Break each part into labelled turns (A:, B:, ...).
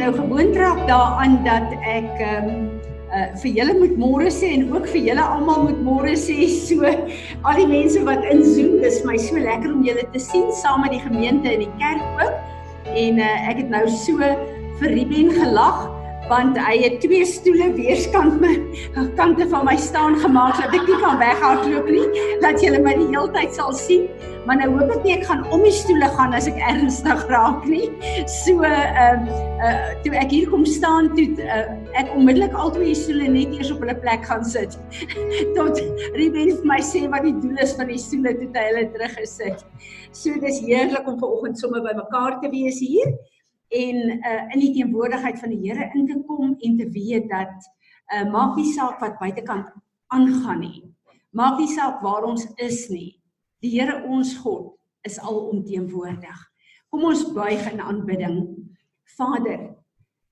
A: nou gewoond raak daaraan dat ek ehm um, uh vir julle moet môre sê en ook vir julle almal moet môre sê so al die mense wat in Zoom dis my so lekker om julle te sien saam met die gemeente in die kerk ook. En uh ek het nou so vir Ruben gelag want hy het twee stoele weerskant my kante van my staan gemaak dat ek nie kan weghardloop nie dat julle my die hele tyd sal sien maar nou hoop ek nie ek gaan om die stoele gaan as ek ernstig raak nie so ehm uh, uh, toe ek hier kom staan toe uh, ek onmiddellik al twee stoele net eers op hulle plek gaan sit tot Ruben vir my sê wat die doel is van die stoele toe hy hulle teruggesit so dis heerlik om vanoggend sommer by mekaar te wees hier en uh, in die teenwoordigheid van die Here in te kom en te weet dat uh, maak nie saak wat buitekant aangaan nie. Maak nie saak waar ons is nie. Die Here ons God is alomteenwoordig. Kom ons buig in aanbidding. Vader,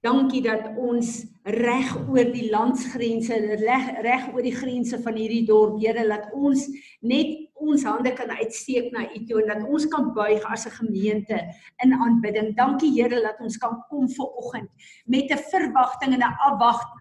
A: dankie dat ons reg oor die landsgrense, reg reg oor die grense van hierdie dorp, Here, laat ons net ons hande kan uitsteek na U toe en dat ons kan buig as 'n gemeente in aanbidding. Dankie Here dat ons kan kom ver oggend met 'n verwagting en 'n afwagting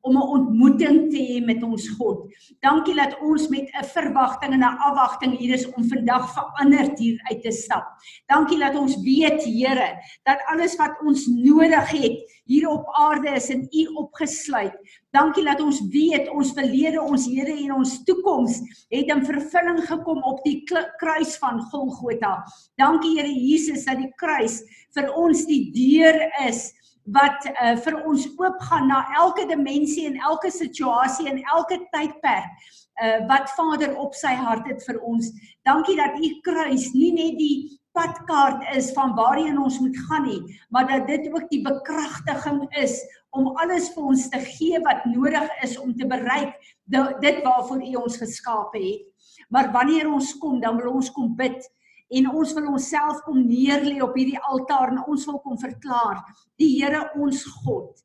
A: om 'n ontmoeting te hê met ons God. Dankie dat ons met 'n verwagting en 'n afwagting hier is om vandag verander hier uit te stap. Dankie dat ons weet Here dat alles wat ons nodig het hier op aarde is in U opgesluit. Dankie dat ons weet ons verlede, ons Here en ons toekoms het in vervulling gekom op die kruis van Golgotha. Dankie Here Jesus dat die kruis vir ons die deur is wat uh, vir ons oopgaan na elke dimensie en elke situasie en elke tydperk uh, wat Vader op sy hart het vir ons. Dankie dat u kruis nie net die padkaart is van waarheen ons moet gaan nie, maar dat dit ook die bekragtiging is om alles vir ons te gee wat nodig is om te bereik dit waarvoor u ons geskaap het. Maar wanneer ons kom, dan wil ons kom bid en ons wil onsself kom neerlê op hierdie altaar en ons wil kom verklaar die Here ons God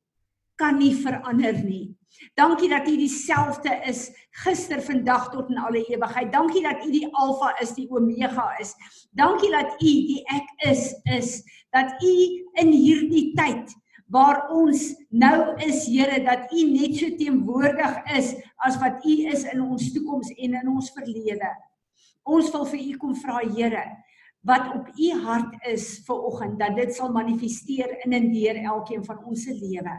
A: kan nie verander nie. Dankie dat U dieselfde is gister, vandag tot in alle ewigheid. Dankie dat U die Alfa is, die Omega is. Dankie dat U die ek is is dat U in hierdie tyd waar ons nou is Here dat U net so teenwoordig is as wat U is in ons toekoms en in ons verlede. Ons wil vir u kom vra Here wat op u hart is vir oggend dat dit sal manifesteer in en deur elkeen van ons se lewe.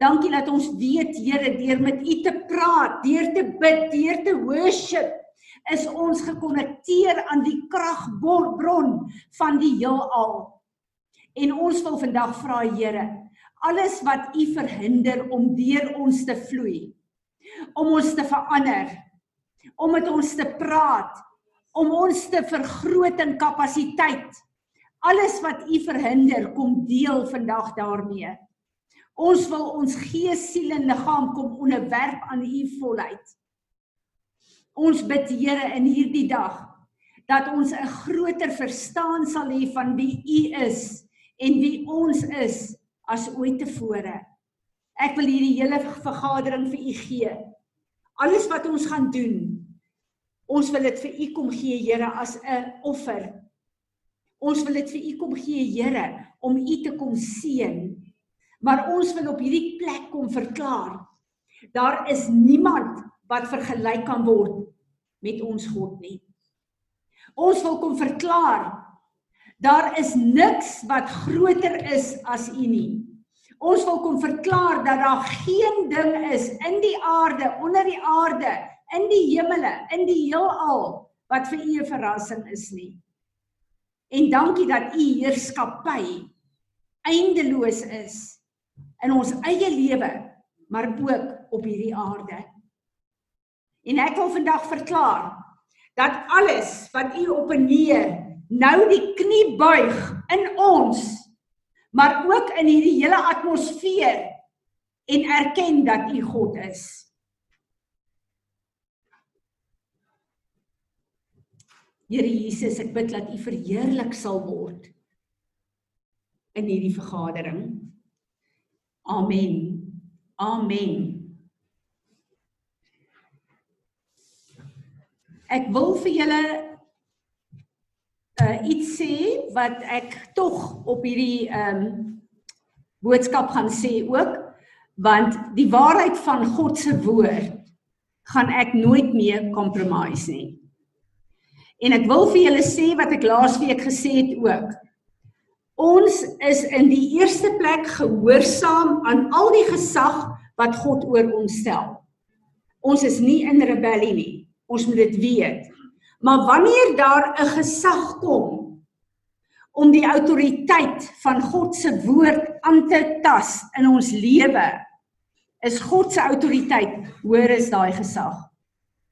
A: Dankie dat ons weet Here deur met u te praat, deur te bid, deur te worship is ons gekonnekteer aan die kragbron van die heelal. En ons wil vandag vra Here, alles wat u verhinder om deur ons te vloei, om ons te verander, om met ons te praat, om ons te vergroot in kapasiteit. Alles wat u verhinder, kom deel vandag daarmee. Ons wil ons gees, siel en liggaam kom onderwerp aan u volheid. Ons bid Here in hierdie dag dat ons 'n groter verstaan sal hê van wie u is en wie ons is as ooit tevore. Ek wil hierdie hele vergadering vir u gee. Alles wat ons gaan doen, Ons wil dit vir U kom gee, Here, as 'n offer. Ons wil dit vir U kom gee, Here, om U te kom seën. Maar ons wil op hierdie plek kom verklaar. Daar is niemand wat vergelyk kan word met ons God nie. Ons wil kom verklaar. Daar is niks wat groter is as U nie. Ons wil kom verklaar dat daar geen ding is in die aarde, onder die aarde in die hemele, in die heelal wat vir u 'n verrassing is nie. En dankie dat u heerskappy eindeloos is in ons eie lewe, maar ook op hierdie aarde. En ek wil vandag verklaar dat alles wat u op en neer nou die knie buig in ons, maar ook in hierdie hele atmosfeer en erken dat u God is. Here Jesus, ek bid dat U verheerlik sal word in hierdie vergadering. Amen. Amen. Ek wil vir julle uh iets sê wat ek tog op hierdie ehm um, boodskap gaan sê ook want die waarheid van God se woord gaan ek nooit meer compromise nie. En ek wil vir julle sê wat ek laasweek gesê het ook. Ons is in die eerste plek gehoorsaam aan al die gesag wat God oor ons stel. Ons is nie in rebellie nie. Ons moet dit weet. Maar wanneer daar 'n gesag kom om die autoriteit van God se woord aan te tas in ons lewe, is God se autoriteit hoër as daai gesag.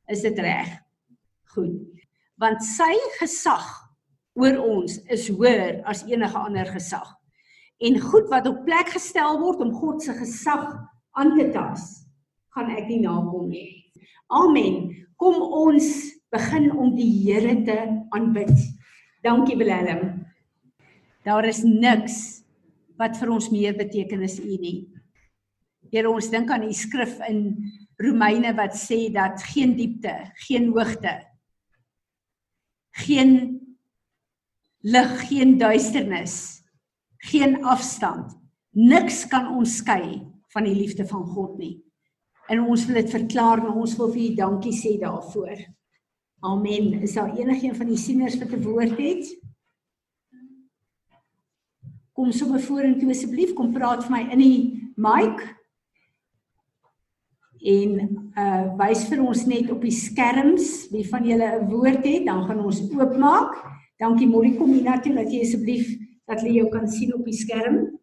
A: Is dit reg? Goed. Want sy gesag oor ons is hoër as enige ander gesag. En goed wat op plek gestel word om God se gesag aan te tas, gaan ek nie nakom nie. Amen. Kom ons begin om die Here te aanbid. Dankie Willem. Daar is niks wat vir ons meer beteken as U nie. Here ons dink aan die skrif in Romeine wat sê dat geen diepte, geen hoogte, geen lig, geen duisternis, geen afstand, niks kan ons skei van die liefde van God nie. En ons wil dit verklaar en ons wil vir U dankie sê daarvoor. Amen. Is daar enigiemand van die sieners wat 'n woord het? Kom sommer vorentoe asseblief, kom praat vir my in die mic en uh wys vir ons net op die skerms wie van julle 'n woord het, dan gaan ons oopmaak. Dankie Molly, kom hier na toe dat jy asseblief dat jy jou kan sien op die skerm.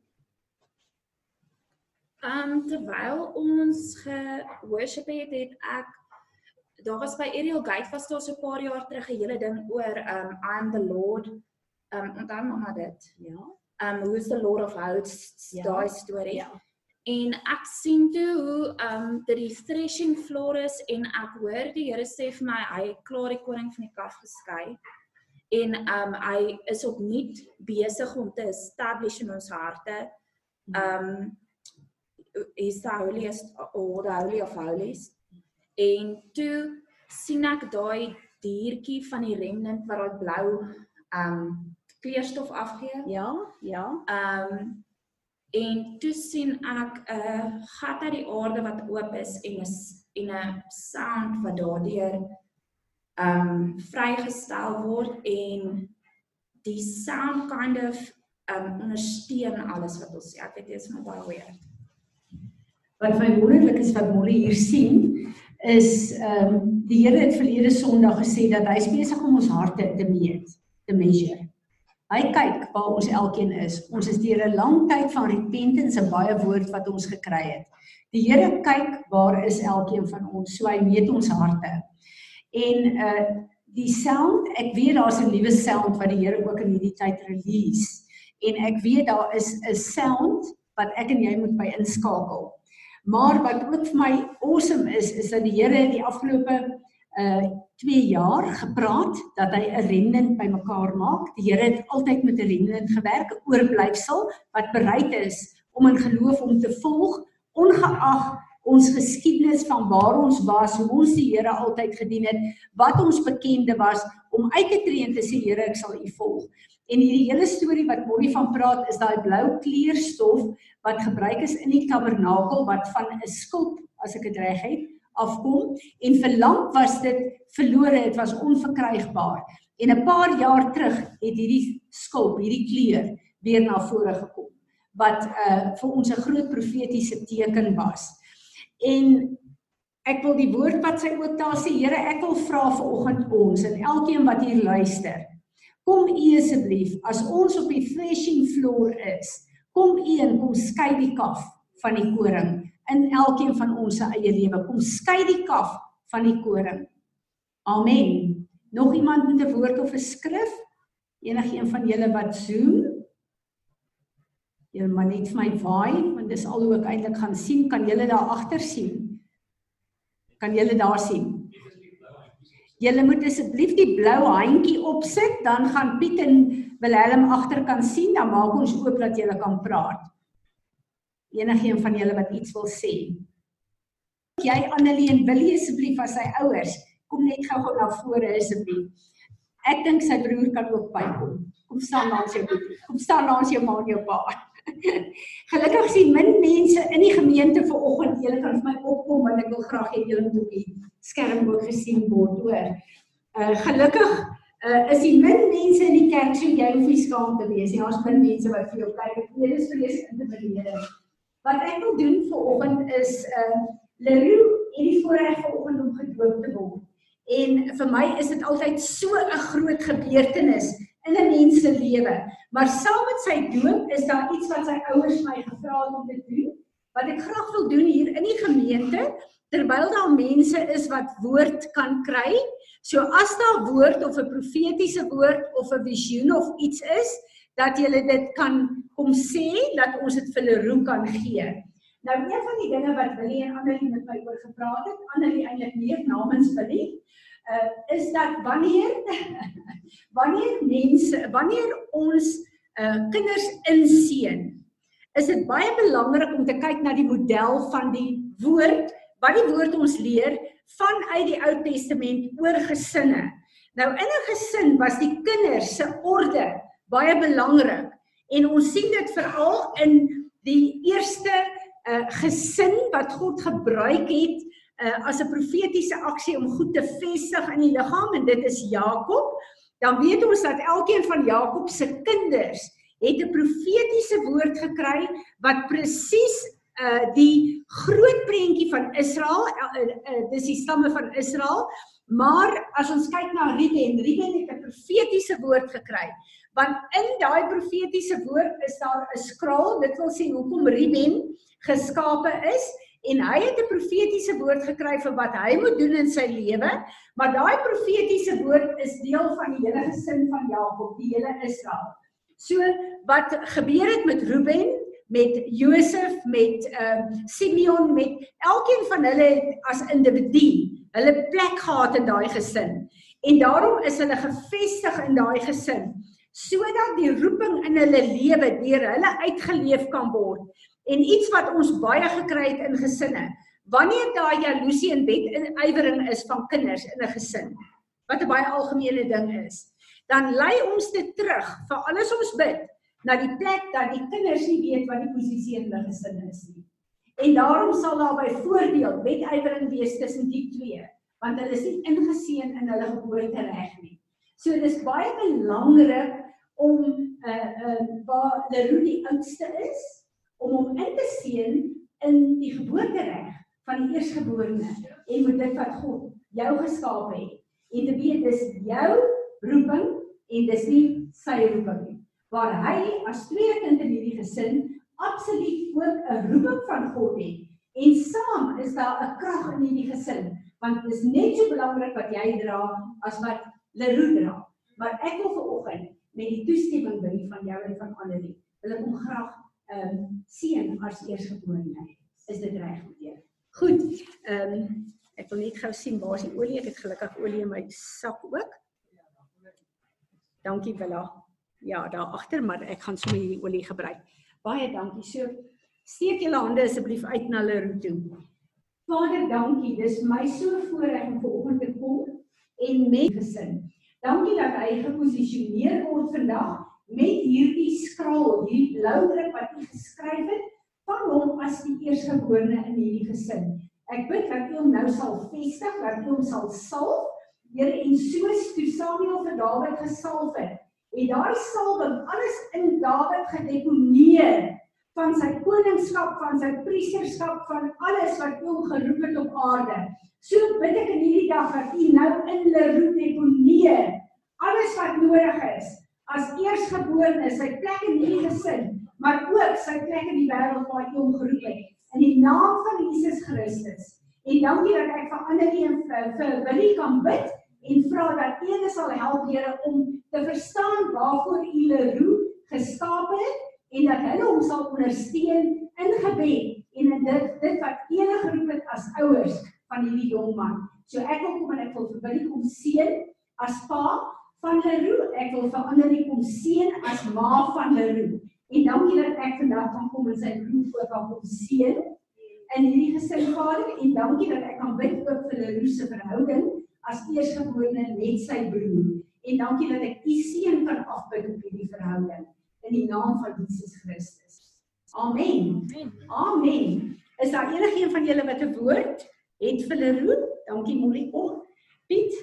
B: Um terwyl ons ge-worship het, het ek daar was by Ariel Gate was daar so 'n paar jaar terug 'n hele ding oor um I'm the Lord. Um onthou maar dit. Ja. Um who's the Lord of hosts? Ja. Daai storie. Ja en ek sien toe hoe ehm um, dat die threshing floor is en ek hoor die Here sê vir my hy klaar die koning van die kaf geskei. En ehm um, hy is opnuut besig om te establish in ons harte. Ehm um, is the holiest or the holy of holies. En toe sien ek daai diertjie van die remnant wat daai blou ehm um, kleurstof afgee.
A: Ja ja.
B: Ehm um, en toe sien ek 'n uh, gat uit die aarde wat oop is en 'n en 'n sound wat daardeur um, vrygestel word en die sound kind of um, ondersteun alles wat ons sê. Ek weet dit is maar baie weird.
A: Wat my wonderlik is wat Molly hier sien is um, die Here het verlede Sondag gesê dat hy besig om ons harte te meet, te measure. Hy kyk waar ons elkeen is. Ons is deur 'n lang tyd van repentance en baie woord wat ons gekry het. Die Here kyk waar is elkeen van ons. So hy meet ons harte. En uh die sound, ek weet daar's 'n nuwe sound wat die Here ook in hierdie tyd release. En ek weet daar is 'n sound wat ek en jy moet by inskakel. Maar wat ook vir my awesome is, is dat die Here in die afgelope uh 2 jaar gepraat dat hy 'n remnant bymekaar maak. Die Here het altyd met 'n remnant gewerk, 'n oorblyfsel wat bereid is om in geloof om te volg ongeag ons geskiedenis van waar ons was, hoe ons die Here altyd gedien het, wat ons bekende was om uit te tree en te sê Here, ek sal U volg. En hierdie hele storie wat Molly van praat is daai blou kleurstof wat gebruik is in die tabernakel wat van 'n skulp, as ek dit reg het, afkom en vir lank was dit verlore, dit was onverkrygbaar. En 'n paar jaar terug het hierdie skulp, hierdie kleur weer na vore gekom wat uh vir ons 'n groot profetiese teken was. En ek wil die woord wat sy ook daar sê, Here, ek wil vra vir oggend ons en elkeen wat hier luister. Kom u asseblief as ons op die threshing floor is, kom u en kom skei die kaf van die koring in elkeen van ons se eie lewe. Kom skei die kaf van die koring. Amen. Nog iemand met 'n woord of 'n skrif? Enigeen van julle wat Zoom? Julle maar net vir my waai want dis al hoe ek eintlik gaan sien. Kan julle daar agter sien? Kan julle daar sien? Julle moet asseblief die blou handjie opsit, dan gaan Piet en Wilhelm agter kan sien, dan maak ons oop dat julle kan praat enigeen van julle wat iets wil sê. Jy Anneleen, wil jy asseblief as sy ouers kom net gou-gou na vore asseblief. Ek dink sy broer kan ook bykom. Kom staan langs jou broer. Kom staan langs jou ma en jou pa. Gelukkig sien min mense in die gemeente vanoggend. Julle kan vir my opkom want ek wil graag hê julle moet op die skerm ook gesien word, hoor. Uh gelukkig uh is die min mense in die kerk so jy hoef nie skaam te wees nie. Daar's min mense wat vir jou kyk. Dit is vrees intimiderend. Wat ek wil doen vanoggend is uh Leroux het die voorreg vanoggend om gedoop te word. En vir my is dit altyd so 'n groot gebeurtenis in 'n mens se lewe. Maar saam met sy doop is daar iets wat sy ouers my gevra het om te doen. Wat ek graag wil doen hier in die gemeente terwyl daar mense is wat woord kan kry. So as daar woord of 'n profetiese woord of 'n visioen of iets is, dat jy dit kan kom sê dat ons dit vir Leroux kan gee. Nou een van die dinge wat Willie en Annelie met my oor gepraat het, Annelie eintlik meer namens Willie, uh, is dat wanneer wanneer mense wanneer ons uh, kinders inseën, is dit baie belangrik om te kyk na die model van die woord wat die woord ons leer vanuit die Ou Testament oor gesinne. Nou in 'n gesin was die kinders se orde baie belangrik. En ons sien dit veral in die eerste uh, gesin wat God gebruik het uh, as 'n profetiese aksie om goed te vestig in die liggaam en dit is Jakob, dan weet ons dat elkeen van Jakob se kinders het 'n profetiese woord gekry wat presies uh die groot prentjie van Israel uh, uh, uh, dis die stamme van Israel. Maar as ons kyk na Ruben Ruben het 'n profetiese woord gekry want in daai profetiese woord is daar 'n skraal dit wil sê hoekom Ruben geskape is en hy het 'n profetiese woord gekry vir wat hy moet doen in sy lewe, maar daai profetiese woord is deel van die hele gesin van Jakob, die hele Israel. So wat gebeur het met Reuben, met Josef, met ehm uh, Simeon, met elkeen van hulle as individu, hulle plek gehad in daai gesin. En daarom is hulle gevestig in daai gesin sodat die roeping in hulle lewe deur hulle uitgeleef kan word En iets wat ons baie gekry het in gesinne, wanneer daar jaloesie en wedynwering is van kinders in 'n gesin, wat 'n baie algemene ding is, dan lei ons dit terug vir alles ons bid na die plek dat die kinders nie weet wat die posisie in hulle gesin is nie. En daarom sal daar byvoorbeeld wedynwering wees tussen die twee, want hulle is nie ingeseën in hulle geboortereg nie. So dis baie belangrik om uh, uh, waar Leroux die oudste is, om hom in te seën in die geboortereg van die eersgeborene en met dit wat God jou geskaap het. En te weet dis jou roeping en dis nie sy roeping nie. Waar hy as tweede kind in hierdie gesin absoluut ook 'n roeping van God het. En saam is daar 'n krag in hierdie gesin. Want dit is net so belangrik wat jy dra as wat Leroux dra. Maar ek wil vanoggend met die toestemming by van jou en van Annelie wil ek hom graag ehm um, seën as eersgeborene. Is dit reg met jou? Goed. Ehm um, ek wil net gou sien waar is die olie? Ek het gelukkig olie in my sak ook. Dankie Willa. Ja, daar agter, maar ek gaan sommer hierdie olie gebruik. Baie dankie. So steek julle hande asseblief uit na hulle toe. Vader, dankie. Dis my so voorreg om vanoggend te kom en met gesin. Dankie dat hy geposisioneer word vandag met hierdie skraal, hierdie blou druk wat u geskryf het van hom as die eersgeborene in hierdie gesin. Ek bid dat u hom nou sal vestig, dat u hom sal salf. Here en soos toe Samuel vir Dawid gesalf het, en daai salwing alles in Dawid gedeponeer van sy koningskap, van sy priesterskap, van alles wat u hom geroep het op aarde. So bid ek in hierdie dag dat u nou in Leroux deponeer alles wat nodig is as eersgeborene sy plek in hierdie gesin, maar ook sy plek in die wêreld waar hy hom geroep het in die naam van Jesus Christus. En dankie dat ek vir ander een vir, vir Willie kan bid en vra dat U sal help Here om te verstaan waarvoor U Leroux geskaap het en dat hulle hom sal ondersteun in gebed en in dit dit wat enige geroep het as ouers van hierdie jong man. So ek wil kom en ek wil vir Willie kom seën as pa van Leroux. Ek wil vir Annelie kom seën as ma van Leroux. En dankie dat ek vandag kan kom en sy broer ook kan kom seën in hierdie gesin vader en dankie dat ek kan bid ook vir Leroux se verhouding as eersgeborene met sy broer. En dankie dat ek u seën kan afbid op hierdie verhouding in die naam van Jesus Christus. Amen. Amen. Is daar enigiemand van julle wat 'n woord het vir Leroe? Dankie Molly kom. Piet,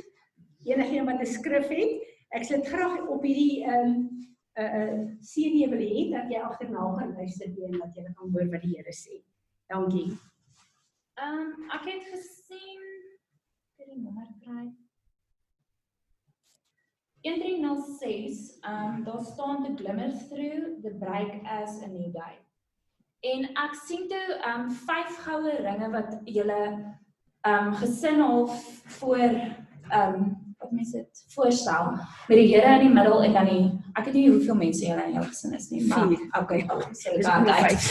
A: enigiemand wat 'n skrif het? Ek sit graag op hierdie ehm um, 'n uh, 'n uh, CD wil hê dat jy agterna gaan luister en dat jy kan hoor wat die Here sê. Dankie.
B: Ehm um, ek het gesien vir die nommer kry. 1306, ehm um, daar staan the glimmer through the break as a new day. En ek sien toe ehm um, vyf goue ringe wat julle ehm um, gesin half voor ehm um, wat mense dit voorstel met die Here in die middel en dan die ek weet nie hoeveel mense julle in jou gesin is nie maar okay so dit gaan uit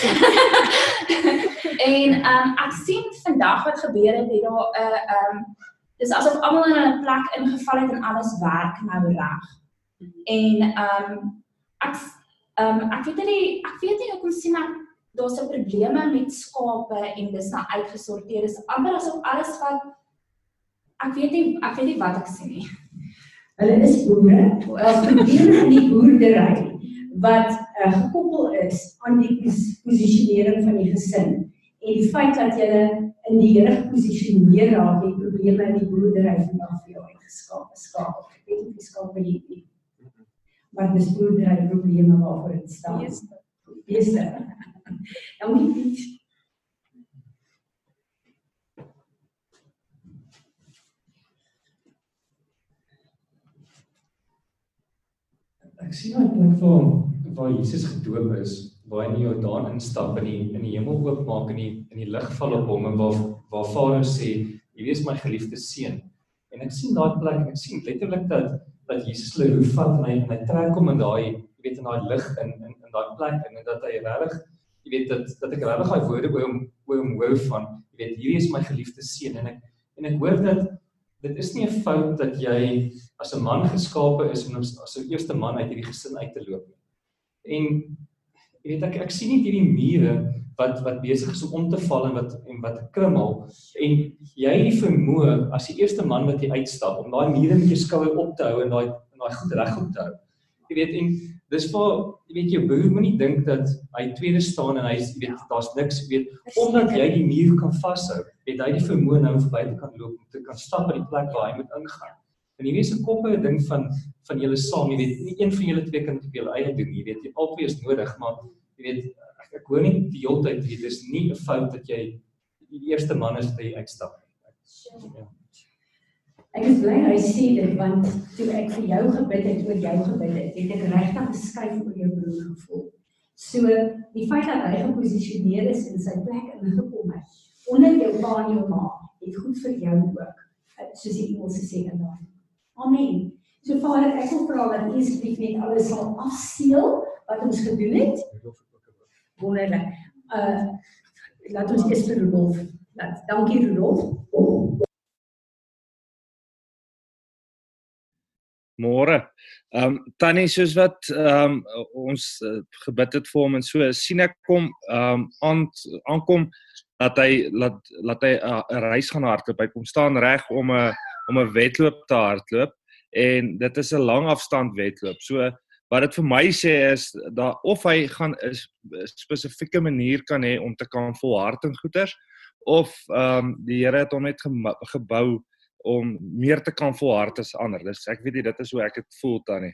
B: en um, ek sien vandag wat gebeur het het daar 'n uh, um dis asof almal in 'n plek ingeval het en alles werk nou reg. En um ek um ek weet nie ek weet nie hoekom sien ek daar's 'n probleme met skape en dis nou uitgesorteer. Dis amper asof alles wat ek weet nie ek weet nie wat ek sien nie.
A: Hulle is boere. As probleme in die boerdery wat uh, gekoppel is aan die posisionering van die gesin en die feit dat jy in die Here geposisioneer raak met probleme in die boerdery vandag vir jou uitgeskaap skaap. Ek weet nie wie skaap by hierdie. Maar dis boerdery probleme waarvoor dit staan. Beeste. Dankie Piet.
C: Ek sien 'n punt waar waar Jesus gedoop is waar hy in die Jordaan instap en die in die hemel oopmaak en die in die lig val op hom en waar waar Vader sê hierdie is my geliefde seun. En ek sien daai plek, ek sien letterlik dat dat Jesus hulle roep vat en hy en hy trek hom in daai jy weet in daai lig in in in daai plek en dat hy regtig jy weet dat dat ek regtig daai woorde by hom by hom hou van jy weet hierdie is my geliefde seun en ek en ek hoor dat dit is nie 'n fout dat jy as 'n man geskape is om as 'n eerste man uit hierdie gesin uit te loop nie. En jy weet ek ek sien nie hierdie mure wat wat besig is om te val en wat en wat krummel en jy het die vermoë as die eerste man wat jy uitstap om daai mure met jou skouer op te hou en daai en daai goed reg op te hou. Jy weet en dis vir jy weet jou broer moenie dink dat hy tweede staan en hy jy weet daar's niks weet omdat jy die muur kan vashou, het hy die vermoë nou verby te kan loop om te kan stap by die plek waar hy moet ingaan. En jy weet se koppe 'n ding van van julle saam, jy weet, nie een van julle twee kan dit op julle eie doen, jy weet, jy albei is nodig, maar jy weet ek, ek hoor nie die hele tyd dit is nie 'n fout dat jy die eerste man is wat jy uitstap nie. Ja.
A: Ek is bly hy sê dit want toe ek vir jou gebid het oor jou gebid het, het ek regtig geskryf oor jou broer gevoel. So die feit dat hy geposisioneer is in sy plek ingekom het onder jou pa en jou ma, het goed vir jou ook. Soos die Engelse sê in daai. Amen. So Vader, ek wil vra dat U asseblief net alles sal afseël wat ons gedoen het wonderlik. Uh laat ons eers vir Rudolf. Laat dankie Rudolf.
D: Môre. Ehm um, tannie soos wat ehm um, ons uh, gebid het vir hom en so sien ek kom ehm um, aan aankom dat hy laat laat hy uh, 'n uh, reis gaan hardloop. Hy kom staan reg om 'n om 'n wedloop te hardloop en dit is 'n lang afstand wedloop. So wat dit vir my sê is dat of hy gaan 'n spesifieke manier kan hê om te kan volhard in goeters of ehm um, die Here het hom net gebou om meer te kan volhard as ander. Dis ek weet nie dit is hoe ek dit voel tannie.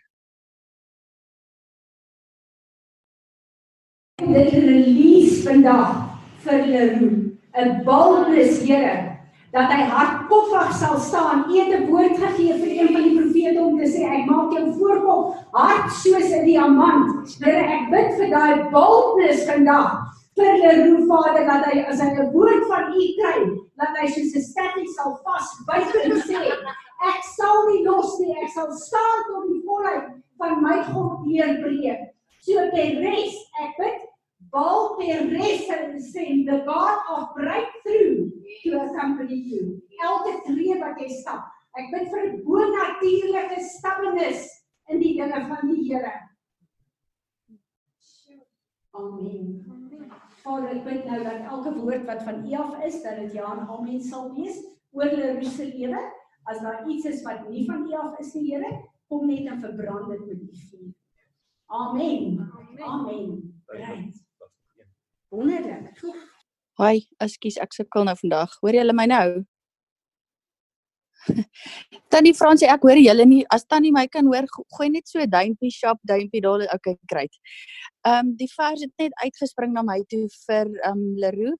A: Dit release vandag vir Leroe 'n boldness Here dat hy hardkoppig sal staan. U het 'n woord gegee vir een van die profete om te sê ek maak jou voorkop hard soos 'n diamant. Here, ek bid vir daai boldness vandag vir die Roe Vader dat hy as hy 'n woord van U kry, dat hy soos 'n statue sal vas byt en sê ek sal nie los nie, ek sal staan tot die volheid van my God deurbreek. So die res, ek bid Baal Perez and sing the God of breakthrough to accompany you. Elke tree wat jy stap. Ek bid vir 'n bonatuurlike stappenis in die dinge van die Here. Amen. Vader, ek bid nou dat elke woord wat van U af is, dat dit ja en amen sal wees oor hulle se lewe. As daar iets is wat nie van U af is, die Here, kom net en verbrand dit met U vuur. Amen. Amen. Amen. Right. Wonderlik.
E: Haai, ekskuus, ek sukkel nou vandag. Hoor julle my nou? Tannie Fransie, ek hoor julle nie. As Tannie my kan hoor, go- gooi net so 'n duimpie shop, duimpie daar. Okay, great. Ehm um, die vers het net uitgespring na my toe vir ehm um, Leroux.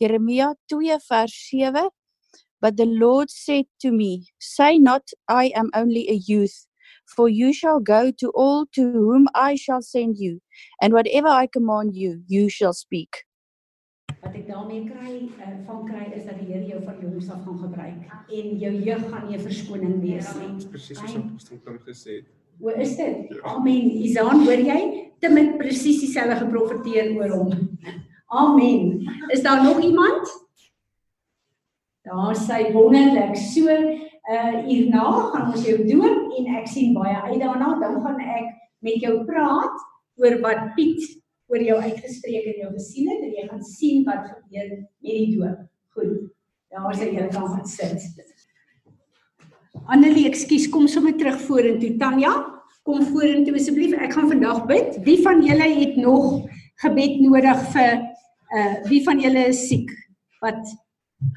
E: Jeremia 2 vers 7. But the Lord said to me, Say not, I am only a youth, for you shall go to all to whom I shall send you, and whatever I command you, you shall speak.
A: Wat ek daarmee kry uh, van kry is dat die Here jou van jongs af gaan gebruik en jou jeug gaan nie 'n verskoning wees nie.
F: Presies soos wat Pastor Kim gesê het.
A: Hoe is dit? Amen. Isaan, hoor jy? Tim het presies dieselfde geprofeteer oor hom. Amen. Is daar nog iemand? Daar sê wonderlik. So uh hierna gaan ons jou doop en ek sien baie uit daarna. Dan gaan ek met jou praat oor wat Piet oor jou uitgespreek en jou gesien het en jy gaan sien wat gebeur met die doop. Goed. Daar sê jy kan gaan sit. Annelie, ekskuus, kom sommer terug vorentoe. Tanya, kom vorentoe asseblief. Ek gaan vandag bid. Wie van julle het nog gebed nodig vir uh wie van julle is siek wat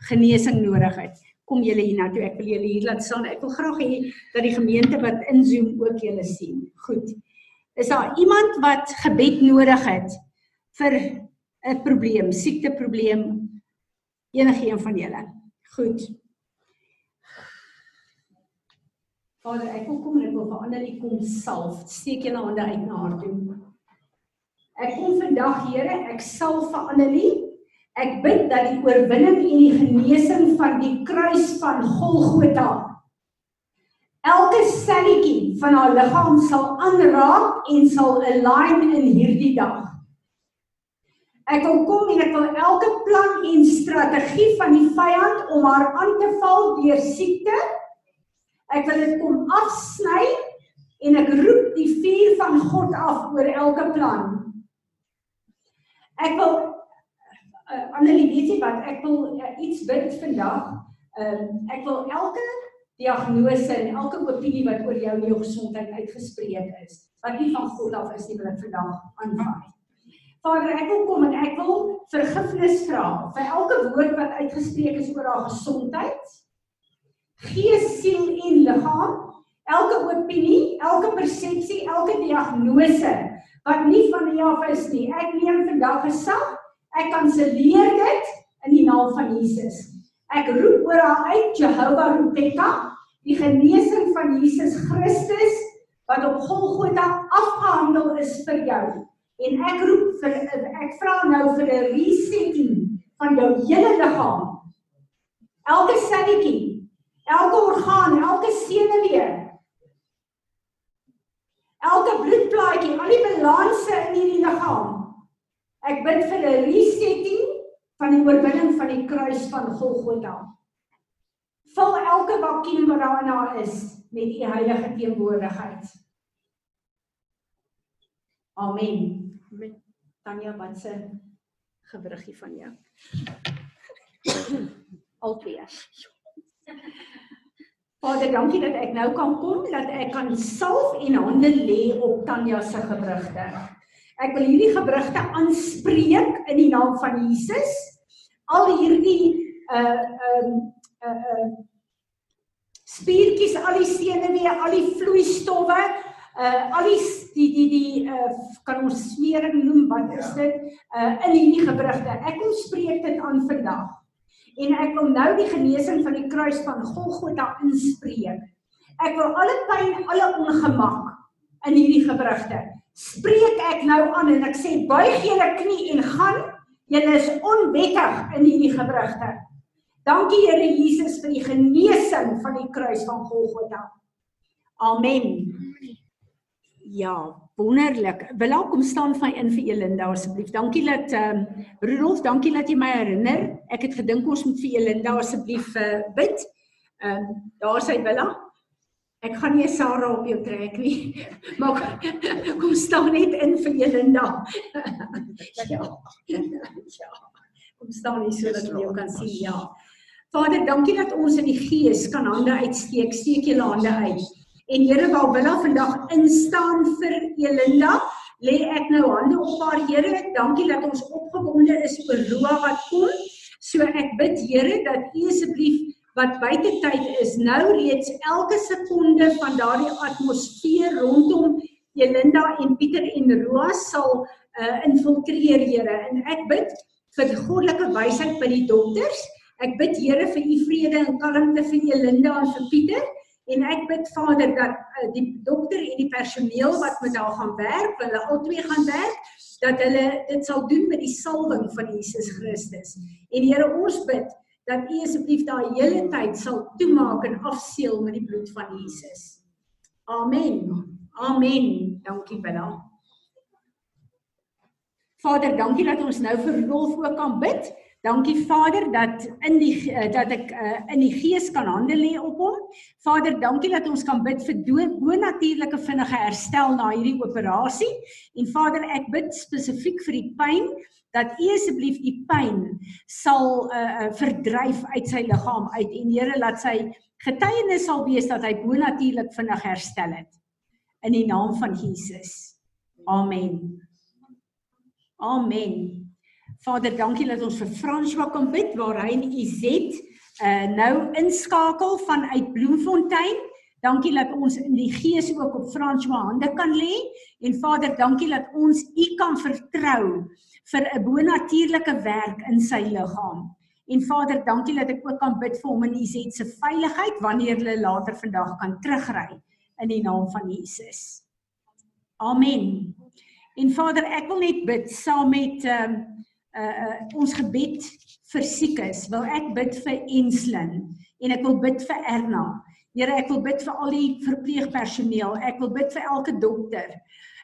A: genesing nodig het? Kom julle hier na toe. Ek wil julle hier laat staan. Ek wil graag hê dat die gemeente wat in Zoom ook julle sien. Goed. Is daar iemand wat gebed nodig het vir 'n probleem, siekteprobleem? Enige een van julle? Goed. Vader, ek wil kom en ek wil vir Annelie kom salf. Steek julle hande uit na haar toe. Ek kom vandag, Here, ek salf vir Annelie. Ek bid dat die oorwinning en die genesing van die kruis van Golgotha elke selletjie van haar liggaam sal aanraak en sal align in hierdie dag. Ek wil kom en ek wil elke plan en strategie van die vyand om haar aan te val deur siekte Ek wil dit kom afsny en ek roep die vuur van God af oor elke plan. Ek wil uh, Annelie, weet jy wat? Ek wil uh, iets bid vandag. Ehm uh, ek wil elke diagnose en elke opinie wat oor jou en jou gesondheid uitgespreek is, wat nie van God af is nie, wil ek vandag aanvaar. Vader, ek wil kom en ek wil vergifnis vra vir elke woord wat uitgespreek is oor haar gesondheid gees, siel en liggaam, elke opinie, elke persepsie, elke diagnose wat nie van U af is nie. Ek neem vandag gesag. Ek kanselleer dit in die naam van Jesus. Ek roep oor haar uit Jehovah Rupeka, die genesing van Jesus Christus wat op Golgotha afgehandel is vir jou. En ek roep vir ek vra nou vir 'n resetting van jou hele liggaam. Elke selletjie elke orgaan, elke senuwee. Elke bloedplaatjie, al die balanse in hierdie liggaam. Ek bid vir 'n resetting van die oorwinning van die kruis van Golgotha. Vul elke vakuum wat daarna is met u heilige teenwoordigheid. Amen. Met Tanya wat se gewriggie van jou. Albei. Vader, dankie dat ek nou kan kom, dat ek kan salf en hande lê op Tanya se gewrigte. Ek wil hierdie gewrigte aanspreek in die naam van Jesus. Al hierdie uh um uh, uh spiertjies, al die senuwee, al die vloeistowwe, uh al die die die die uh kan ons smering noem, wat is dit? Uh in hierdie gewrigte. Ek kom spreek dit aan vandag en ek wil nou die genesing van die kruis van Golgotha inspreek. Ek wil alle pyn, alle ongemak in hierdie gewrigte spreek ek nou aan en ek sê buig julle knie en gaan. Julle is onwettig in hierdie gewrigte. Dankie Here Jesus vir die genesing van die kruis van Golgotha. Amen. Ja, wonderlik. Wil ek kom staan van in vir Elinda asseblief. Dankie dat ehm um, Rudolf, dankie dat jy my herinner. Ek het gedink ons moet vir Elinda asseblief uh, bid. Ehm um, daar sy Willa. Ek gaan nie Sarah op jou trek nie. Maar kom staan net in vir Elinda. ja. ja. Kom staan hier sodat ons jou kan sien. Ja. Vader, dankie dat ons in die gees kan hande uitsteek. Steek julle hande uit. En Here waar Willa vandag instaan vir Elinda, lê ek nou hande op haar Here. Dankie dat ons opgewonde is oor Roa wat kom. So ek bid Here dat U asseblief wat buite tyd is nou reeds elke sekonde van daardie atmosfeer rondom Jelinda en Pieter en Roa sal uh, infiltreer Here en ek bid vir goddelike wysheid by die dokters. Ek bid Here vir u vrede en kalmte vir Jelinda en vir Pieter en ek bid Vader dat uh, die dokter en die personeel wat met haar gaan werk, hulle albei gaan werk, dat hulle dit sal doen met die salwing van Jesus Christus. En Here, ons bid dat U asseblief daai hele tyd sal toemaak en afseël met die bloed van Jesus. Amen. Amen. Dankie Bella. Vader, dankie dat ons nou vir Rolf ook kan bid. Dankie Vader dat in die uh, dat ek uh, in die gees kan hande lê op hom. Vader, dankie dat ons kan bid vir bo-natuurlike vinnige herstel na hierdie operasie. En Vader, ek bid spesifiek vir die pyn dat U asseblief die pyn sal uh, uh, verdryf uit sy liggaam uit en Here laat sy getuienis sal wees dat hy bo-natuurlik vinnig herstel het. In die naam van Jesus. Amen. Amen. Vader, dankie dat ons vir François kan bid waar hy in UZ uh nou inskakel vanuit Bloemfontein. Dankie dat ons in die gees ook op François hande kan lê en Vader, dankie dat ons U kan vertrou vir 'n bonatuurlike werk in sy liggaam. En Vader, dankie dat ek ook kan bid vir hom in UZ se veiligheid wanneer hulle later vandag kan terugry in die naam van Jesus. Amen. En Vader, ek wil net bid saam met ehm uh, uh, uh, ons gebed vir siekes. Wil ek bid vir Enslin en ek wil bid vir Erna. Here, ek wil bid vir al die verpleegpersoneel. Ek wil bid vir elke dokter.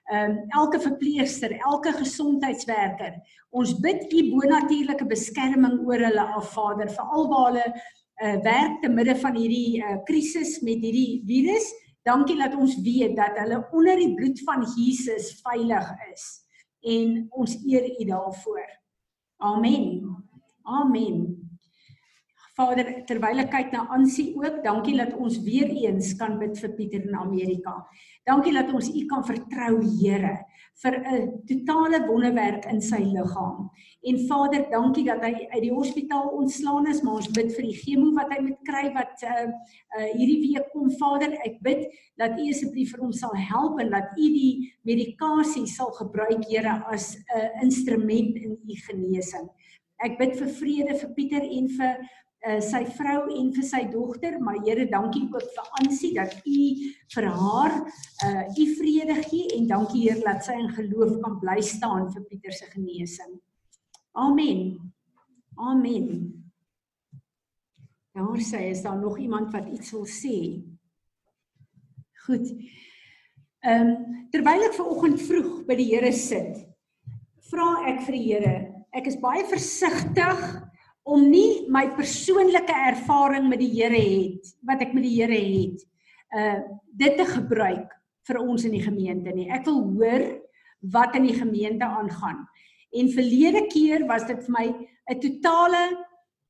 A: Ehm um, elke verpleegster, elke gesondheidswerker. Ons bid u bonatuurlike beskerming oor hulle af, Vader, vir alwaar hulle uh, werk te midde van hierdie uh, krisis met hierdie virus. Dankie dat ons weet dat hulle onder die bloed van Jesus veilig is en ons eer U daarvoor. Amen. Amen. Vader, terwyl ek kyk na Ansie ook, dankie dat ons weer eens kan bid vir Pieter in Amerika. Dankie dat ons U kan vertrou, Here, vir 'n totale wonderwerk in sy liggaam. En Vader, dankie dat hy uit die hospitaal ontslaan is, maar ons bid vir die chemo wat hy moet kry wat uh, uh hierdie week kom. Vader, ek bid dat U asseblief vir hom sal help en dat U die medikasie sal gebruik, Here, as 'n uh, instrument in U genesing. Ek bid vir vrede vir Pieter en vir uh, sy vrou en vir sy dogter, maar Here, dankie ook vir Ansie dat U vir haar uh U vrede gee en dankie Heer dat sy in geloof kan bly staan vir Pieter se genesing. Amen. Amen. Daar sê is daar nog iemand wat iets wil sê. Goed. Ehm um, terwyl ek ver oggend vroeg by die Here sit, vra ek vir die Here, ek is baie versigtig om nie my persoonlike ervaring met die Here het wat ek met die Here het uh dit te gebruik vir ons in die gemeente nie. Ek wil hoor wat in die gemeente aangaan. En verlede keer was dit vir my 'n totale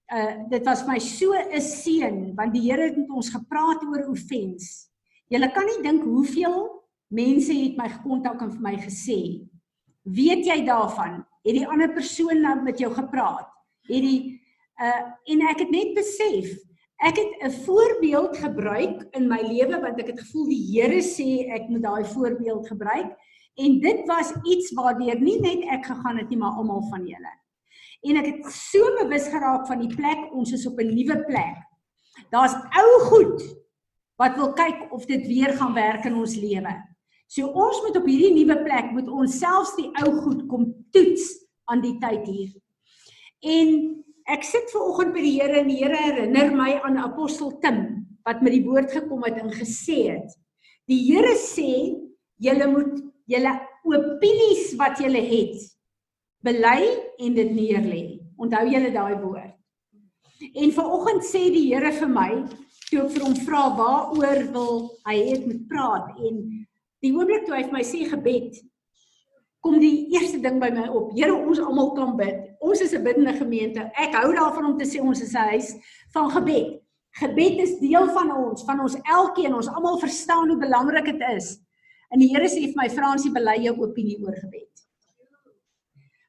A: uh dit was vir my so 'n seën want die Here het met ons gepraat oor offens. Julle kan nie dink hoeveel mense het my gekontak en vir my gesê, "Weet jy daarvan? Het die ander persoon nou met jou gepraat? Het die Uh en ek het net besef, ek het 'n voorbeeld gebruik in my lewe want ek het gevoel die Here sê ek moet daai voorbeeld gebruik en dit was iets waardeur nie net ek gegaan het nie, maar almal van julle. En ek het so bewus geraak van die plek, ons is op 'n nuwe plek. Daar's ou goed wat wil kyk of dit weer gaan werk in ons lewe. So ons moet op hierdie nuwe plek moet ons selfs die ou goed kom toets aan die tyd hier. En Ek sit ver oggend by die Here en die Here herinner my aan apostel Tim wat met die woord gekom het en gesê het. Die Here sê julle moet julle opinies wat julle het bely en dit neerlê. Onthou julle daai woord. En ver oggend sê die Here vir my toe ek vir hom vra waaroor wil hy het met praat en die oomblik toe hy vir my sê gebed kom die eerste ding by my op. Here, ons almal kan bid. Ons is 'n biddende gemeente. Ek hou daarvan om te sê ons is 'n huis van gebed. Gebed is deel van ons, van ons elkeen. Ons almal verstaan hoe belangrik dit is. En die Here sê vir my Fransie bely jou opinie oor gebed.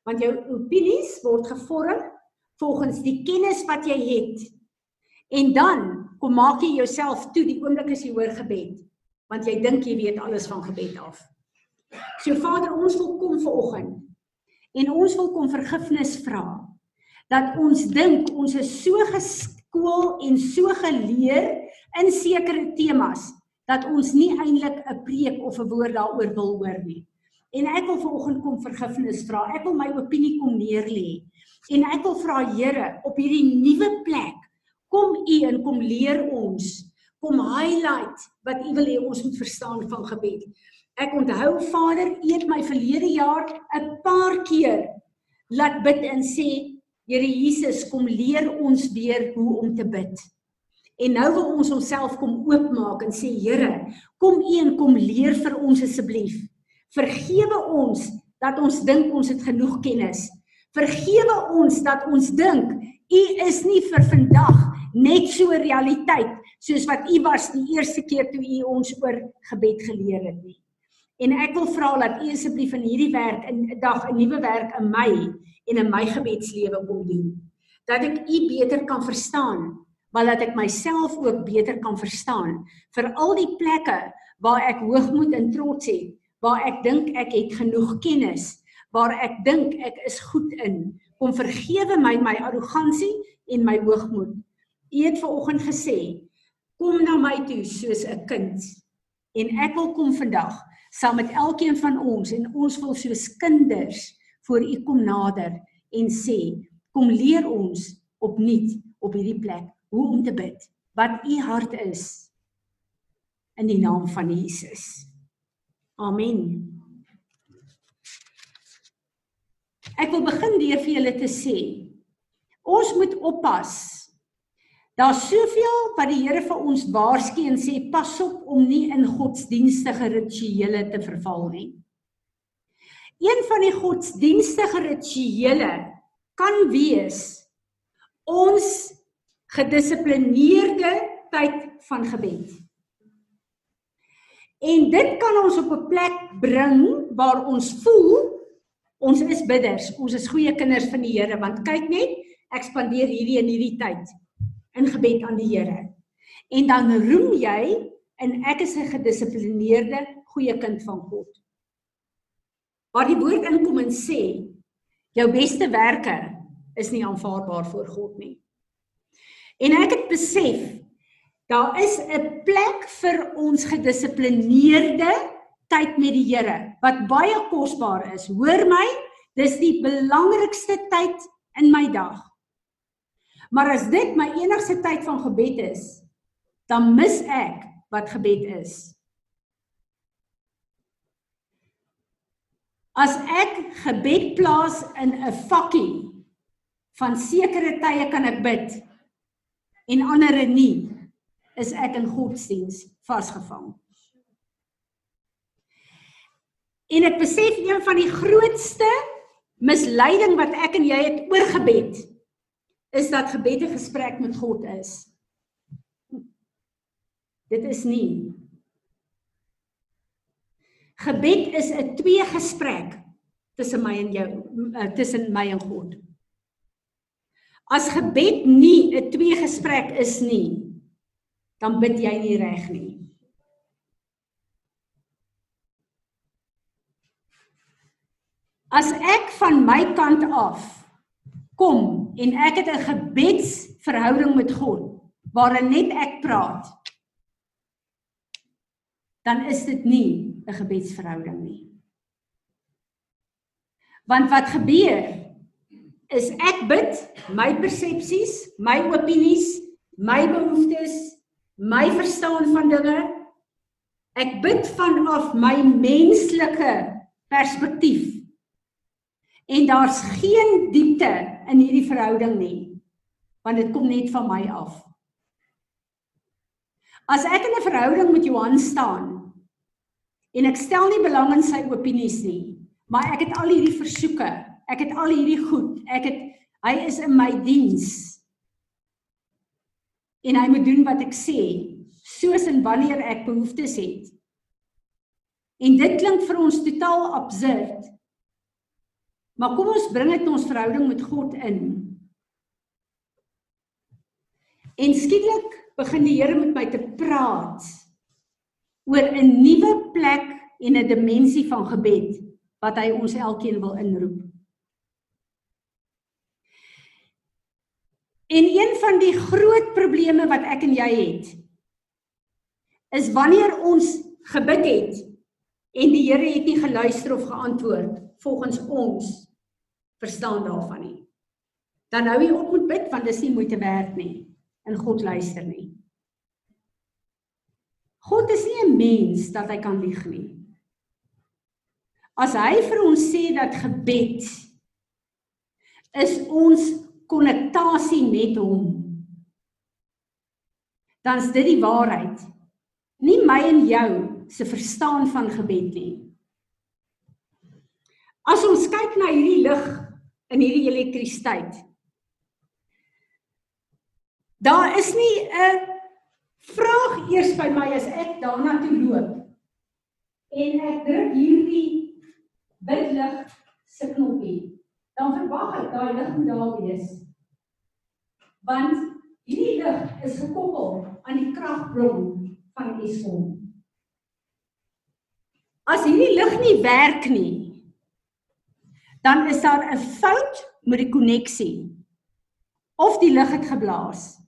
A: Want jou opinies word gevorm volgens die kennis wat jy het. En dan kom maak jy jouself toe die oomblik as jy hoor gebed, want jy dink jy weet alles van gebed af. So Vader, ons wil kom vanoggend en ons wil kom vergifnis vra dat ons dink ons is so geskool en so geleer in sekere temas dat ons nie eintlik 'n preek of 'n woord daaroor wil hoor nie. En ek wil vanoggend kom vergifnis vra. Ek wil my opinie kom neerlê. En ek wil vra Here op hierdie nuwe plek, kom U en kom leer ons, kom highlight wat U wil hê ons moet verstaan van gebed. Ek onthou Vader, U het my verlede jaar 'n paar keer laat bid en sê Here Jesus, kom leer ons weer hoe om te bid. En nou wil ons onsself kom oopmaak en sê Here, kom U en kom leer vir ons asseblief. Vergewe ons dat ons dink ons het genoeg kennis. Vergewe ons dat ons dink U is nie vir vandag net so realiteit soos wat U was die eerste keer toe U ons oor gebed geleer het nie. En ek wil vra dat U asseblief in hierdie werk in dag 'n nuwe werk in my en in my gebedslewe kom doen. Dat ek U beter kan verstaan maar dat ek myself ook beter kan verstaan vir al die plekke waar ek hoogmoed en trots het, waar ek dink ek het genoeg kennis, waar ek dink ek is goed in. Kom vergewe my my arrogansie en my hoogmoed. U het vanoggend gesê, kom na my toe soos 'n kind. En ek wil kom vandag saam met elkeen van ons en ons wil soos kinders voor u kom nader en sê, kom leer ons opnuut op hierdie plek hoe om te bid, wat u hart is in die naam van Jesus. Amen. Ek wil begin deur vir julle te sê ons moet oppas. Daar's soveel wat die Here vir ons waarsku en sê pas op om nie in godsdienstige rituele te verval nie. Een van die godsdienstige rituele kan wees ons gedissiplineerde tyd van gebed. En dit kan ons op 'n plek bring waar ons voel ons is bidders, ons is goeie kinders van die Here want kyk net, ek spandeer hierdie en hierdie tyd in gebed aan die Here. En dan roem jy en ek is 'n gedissiplineerde goeie kind van God. Waar die woord inkom en sê jou beste werke is nie aanvaarbaar voor God nie. En ek het besef daar is 'n plek vir ons gedissiplineerde tyd met die Here wat baie kosbaar is. Hoor my, dis die belangrikste tyd in my dag. Maar as dit my enigste tyd van gebed is, dan mis ek wat gebed is. As ek gebed plaas in 'n vakkie van sekere tye kan ek bid en ander nie, is ek in godsdiens vasgevang. En ek besef een van die grootste misleiding wat ek en jy het oor gebed is dat gebed 'n gesprek met God is. Dit is nie. Gebed is 'n twee gesprek tussen my en jou, eh, tussen my en God. As gebed nie 'n twee gesprek is nie, dan bid jy nie reg nie. As ek van my kant af kom en ek het 'n gebedsverhouding met God waarin net ek praat, dan is dit nie 'n gebedsverhouding nie. Want wat gebeur is ek bid my persepsies, my opinies, my behoeftes, my verstaan van dinge. Ek bid vanaf my menslike perspektief. En daar's geen diepte in hierdie verhouding nie, want dit kom net van my af. As ek in 'n verhouding met Johan staan en ek stel nie belang in sy opinies nie, maar ek het al hierdie versoeke Ek het al hierdie goed. Ek het hy is in my diens. En hy moet doen wat ek sê, soos en wanneer ek behoeftes het. En dit klink vir ons totaal absurd. Maar kom ons bring dit ons verhouding met God in. En skielik begin die Here met my te praat oor 'n nuwe plek en 'n dimensie van gebed wat hy ons elkeen wil inroep. En een van die groot probleme wat ek en jy het is wanneer ons gebid het en die Here het nie geluister of geantwoord volgens ons verstaan daarvan nie. Dan hou jy op met bid want dis nie moeite werd nie en God luister nie. God is nie 'n mens dat hy kan lieg nie. As hy vir ons sê dat gebed is ons konnektasie met hom, dan is dit die waarheid. Nie my en jou se verstaan van gebed nie. As ons kyk na hierdie lig in hierdie elektrisiteit. Daar is nie 'n vraag eers by my as ek daarna toe loop en ek druk hierdie bidlig se knoppie. Dan verwag ek daai lig moet daar wees. Want hierdie lig is gekoppel aan die kragbron van Eskom. As hierdie lig nie werk nie, dan is daar 'n fout met die koneksie. Of die lig het geblaas.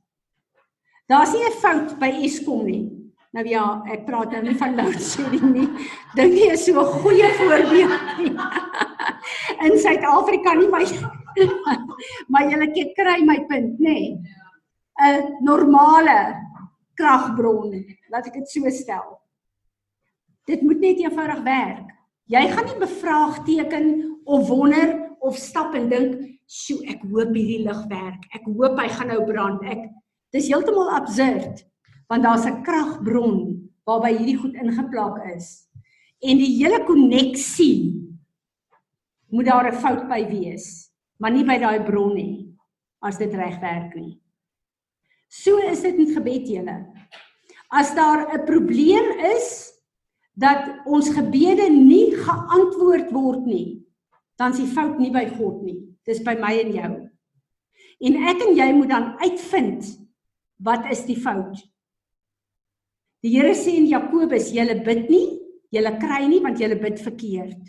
A: Daar's nie 'n fout by Eskom nie. Nou ja, ek praat nou nie van load shedding nie. Dink jy is so 'n goeie voorbeeld nie. In Suid-Afrika nie my maar julle kry my punt, nê? Nee. 'n Normale kragbron, laat ek dit so stel. Dit moet net eenvoudig werk. Jy gaan nie bevraagteken of wonder of stap en dink, "Sjoe, ek hoop hierdie lig werk. Ek hoop hy gaan nou brand." Ek dis heeltemal absurd want daar's 'n kragbron waarby hierdie goed ingeplak is. En die hele koneksie moet daar 'n fout by wees, maar nie by daai bron nie as dit reg werk nie. So is dit met gebed julle. As daar 'n probleem is dat ons gebede nie geantwoord word nie, dan is die fout nie by God nie. Dis by my en jou. En ek en jy moet dan uitvind wat is die fout? Die Here sê in Jakobus, julle bid nie, julle kry nie want julle bid verkeerd.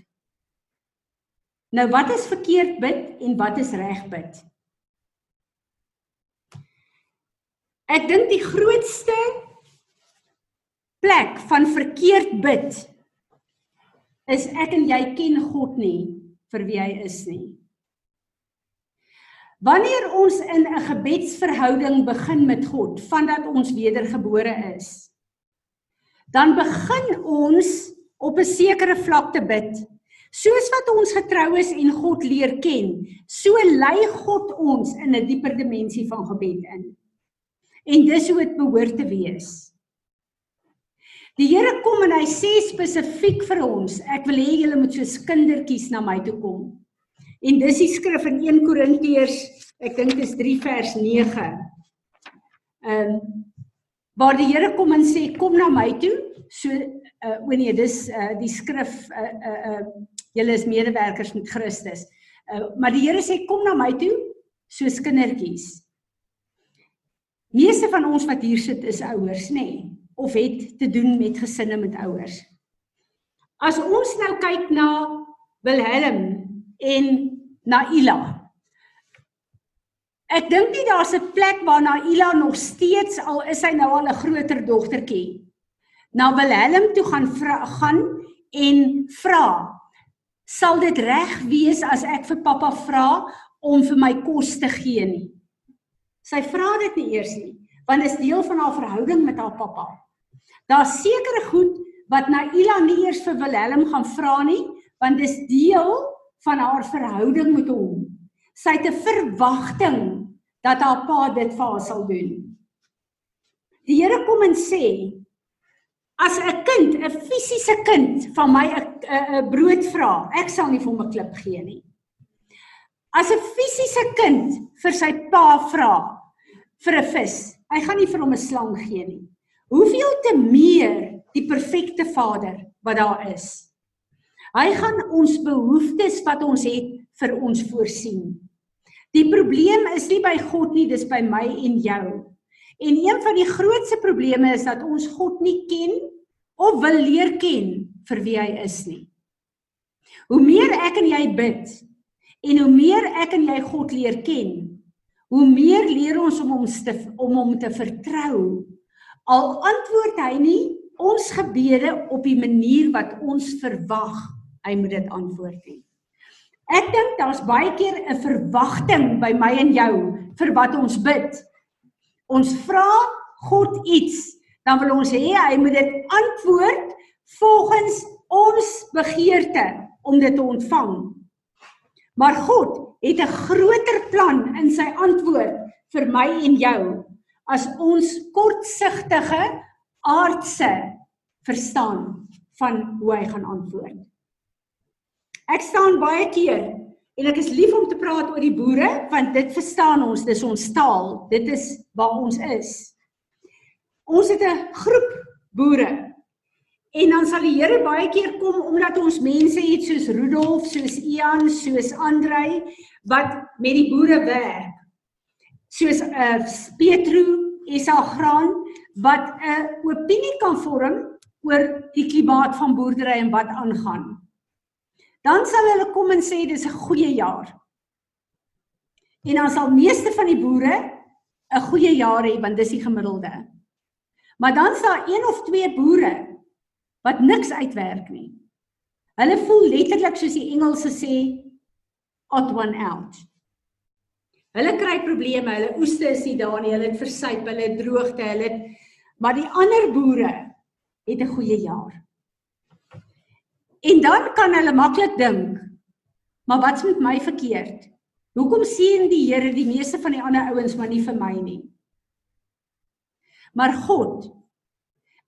A: Nou wat is verkeerd bid en wat is reg bid? Ek dink die grootste plek van verkeerd bid is ek en jy ken God nie vir wie hy is nie. Wanneer ons in 'n gebedsverhouding begin met God, vandat ons wedergebore is, dan begin ons op 'n sekere vlak te bid. Soos wat ons getrou is en God leer ken, so lei God ons in 'n dieper dimensie van gebed in. En dis hoe dit behoort te wees. Die Here kom en hy sê spesifiek vir ons, ek wil hê julle moet soos kindertjies na my toe kom. En dis die skrif in 1 Korintiërs, ek dink dit is 3 vers 9. Ehm um, waar die Here kom en sê kom na my toe so uh o nee dis uh die skrif uh uh, uh julle is medewerkers met Christus. Uh maar die Here sê kom na my toe soos kindertjies. Meeste van ons wat hier sit is ouers, nê, nee, of het te doen met gesinne met ouers. As ons nou kyk na Wilhelm en na Ila, Ek dink nie daar's 'n plek waarna Ila nog steeds al is hy nou al 'n groter dogtertjie. Na Wilhelm toe gaan vra, gaan en vra. Sal dit reg wees as ek vir pappa vra om vir my kos te gee nie? Sy vra dit nie eers nie, want dit is deel van haar verhouding met haar pappa. Daar's sekere goed wat na Ila nie eers vir Wilhelm gaan vra nie, want dis deel van haar verhouding met hom. Sy het 'n verwagting dat haar pa dit vir haar sal doen. Die Here kom en sê as 'n kind, 'n fisiese kind van my 'n brood vra, ek sal nie vir hom 'n klip gee nie. As 'n fisiese kind vir sy pa vra vir 'n vis, hy gaan nie vir hom 'n slang gee nie. Hoeveel te meer die perfekte Vader wat daar is. Hy gaan ons behoeftes wat ons het vir ons voorsien. Die probleem is nie by God nie, dis by my en jou. En een van die grootste probleme is dat ons God nie ken of wil leer ken vir wie hy is nie. Hoe meer ek en jy bid en hoe meer ek en jy God leer ken, hoe meer leer ons om hom te om hom te vertrou. Al antwoord hy nie ons gebede op die manier wat ons verwag, hy moet dit antwoord nie. Ek dink daar's baie keer 'n verwagting by my en jou vir wat ons bid. Ons vra God iets, dan wil ons hê hy moet dit antwoord volgens ons begeerte om dit te ontvang. Maar God het 'n groter plan in sy antwoord vir my en jou as ons kortsigtige aardse verstaan van hoe hy gaan antwoord. Ek staan baie keer en ek is lief om te praat oor die boere want dit verstaan ons, dis ons taal, dit is waar ons is. Ons het 'n groep boere En dan sal die Here baie keer kom omdat ons mense het soos Rudolf, soos Ian, soos Andrei wat met die boere werk. Soos uh, Petro, Esa Graan wat 'n opinie kan vorm oor die klimaat van boerdery en wat aangaan. Dan sal hulle kom en sê dis 'n goeie jaar. En dan sal meeste van die boere 'n goeie jaar hê want dis die gemiddelde. Maar dan sal een of twee boere wat niks uitwerk nie. Hulle voel letterlik soos die Engelse sê odd one out. Hulle kry probleme, hulle oeste is nie daar nie, hulle het versuip, hulle het droogte, hulle het maar die ander boere het 'n goeie jaar. En dan kan hulle maklik dink, maar wat's met my verkeerd? Hoekom sien die Here die meeste van die ander ouens maar nie vir my nie? Maar God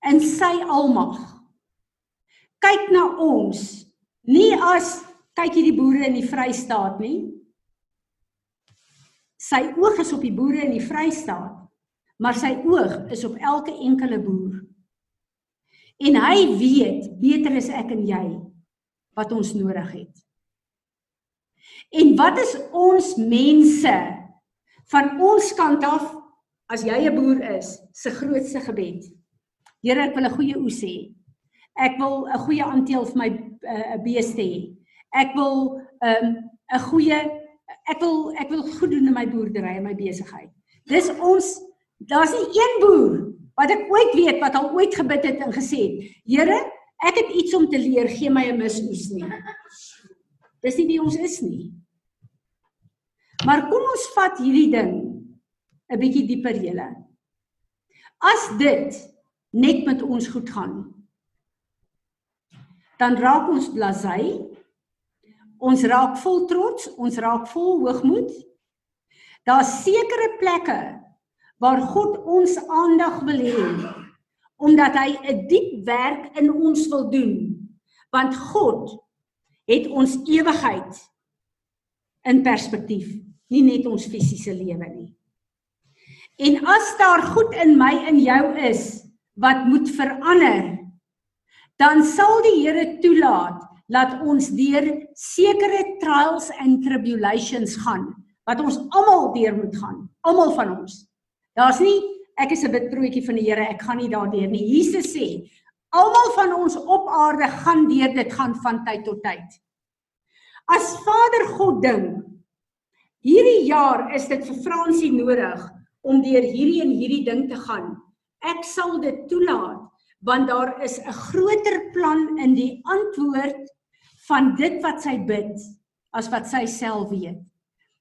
A: in sy almag kyk na ons nie as kyk hierdie boere in die Vrystaat nie. Sy oog is op die boere in die Vrystaat, maar sy oog is op elke enkele boer. En hy weet beter as ek en jy wat ons nodig het. En wat is ons mense van ons kant af as jy 'n boer is, se grootste gebed? Here, ek wil 'n goeie oes hê. Ek wil 'n goeie aandeel vir my 'n uh, beeste hê. Ek wil 'n um, 'n goeie ek wil ek wil goed doen in my boerdery en my besigheid. Dis ons daar's nie een boer wat ek ooit weet wat al ooit gebid het en gesê het: "Here, ek het iets om te leer, gee my 'n misoes nie." Dis nie wie ons is nie. Maar kom ons vat hierdie ding 'n bietjie dieper julle. As dit net met ons goed gaan, dan raak ons blasey. Ons raak vol trots, ons raak vol hoogmoed. Daar's sekere plekke waar God ons aandag wil hê omdat hy 'n diep werk in ons wil doen. Want God het ons ewigheid in perspektief, nie net ons fisiese lewe nie. En as daar goed in my en jou is wat moet verander, dan sal die Here toelaat dat ons deur sekere trials and tribulations gaan wat ons almal deur moet gaan almal van ons. Daar's nie ek is 'n bitrootjie van die Here ek gaan nie daardeur nie. Jesus sê almal van ons op aarde gaan deur dit gaan van tyd tot tyd. As Vader God dink hierdie jaar is dit vir Fransie nodig om deur hierdie en hierdie ding te gaan. Ek sal dit toelaat want daar is 'n groter plan in die antwoord van dit wat sy bid as wat sy self weet.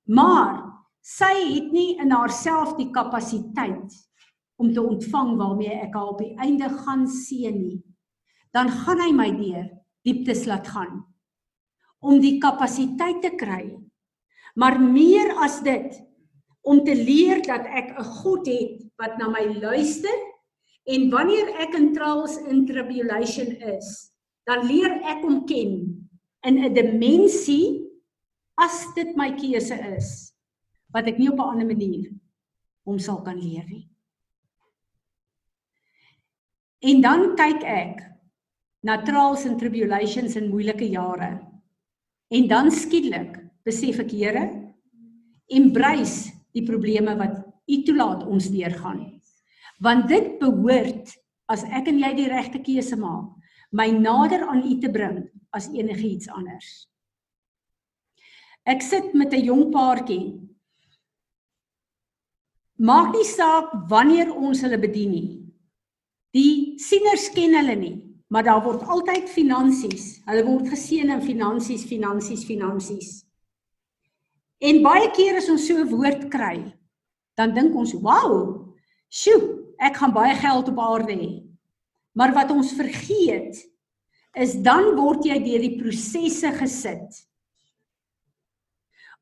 A: Maar sy het nie in haarself die kapasiteit om te ontvang waarmee ek haar op die einde gaan seën nie. Dan gaan hy my deur dieptes laat gaan om die kapasiteit te kry. Maar meer as dit om te leer dat ek 'n God het wat na my luister En wanneer ek in trials and tribulation is, dan leer ek om ken in 'n dimensie as dit my keuse is wat ek nie op 'n ander manier hom sal kan leer nie. En dan kyk ek na trials and tribulations en moeilike jare. En dan skielik besef ek, Here, embrace die probleme wat U toelaat ons deurgaan. Want dit behoort as ek en jy die regte keuse maak, my nader aan U te bring as enigiets anders. Ek sit met 'n jong paartjie. Maak nie saak wanneer ons hulle bedien nie. Die sieners ken hulle nie, maar daar word altyd finansies. Hulle word geseën in finansies, finansies, finansies. En baie keer as ons so 'n woord kry, dan dink ons, "Wow, sjoe, ek gaan baie geld op aarde hê." Maar wat ons vergeet is dan word jy deur die prosesse gesit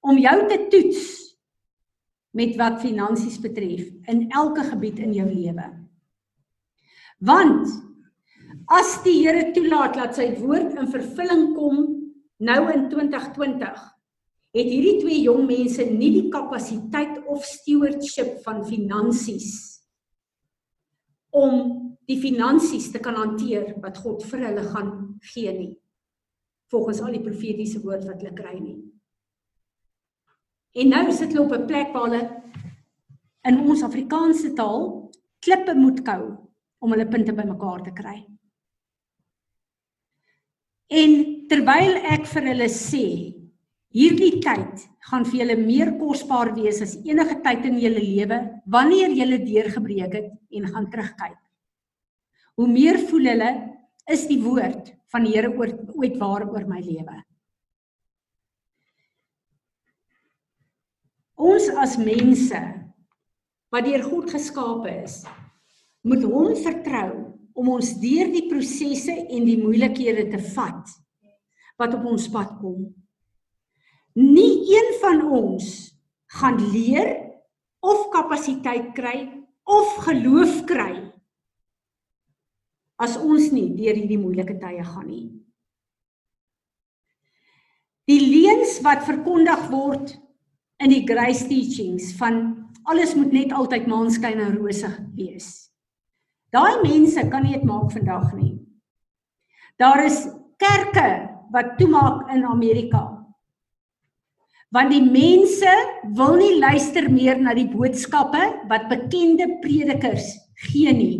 A: om jou te toets met wat finansies betref in elke gebied in jou lewe. Want as die Here toelaat dat sy woord in vervulling kom nou in 2020, het hierdie twee jong mense nie die kapasiteit of stewardship van finansies om die finansies te kan hanteer wat God vir hulle gaan gee nie volgens al die profetiese woord wat hulle kry nie. En nou sit hulle op 'n plek waar hulle in ons Afrikaanse taal klippe moet kou om hulle punte bymekaar te kry. En terwyl ek vir hulle sê, hierdie tyd gaan vir julle meer kosbaar wees as enige tyd in julle lewe wanneer julle deurgebreek het en gaan terugkyk. Hoe meer voel hulle is die woord van die Here ooit waar oor my lewe. Ons as mense wat deur God geskape is, moet hom vertrou om ons deur die prosesse en die moeilikhede te vat wat op ons pad kom. Nie een van ons gaan leer of kapasiteit kry of geloof kry as ons nie deur hierdie moeilike tye gaan nie. Die leuns wat verkondig word in die grace teachings van alles moet net altyd maanskyn en rose wees. Daai mense kan nie dit maak vandag nie. Daar is kerke wat toemaak in Amerika. Want die mense wil nie luister meer na die boodskappe wat bekende predikers gee nie.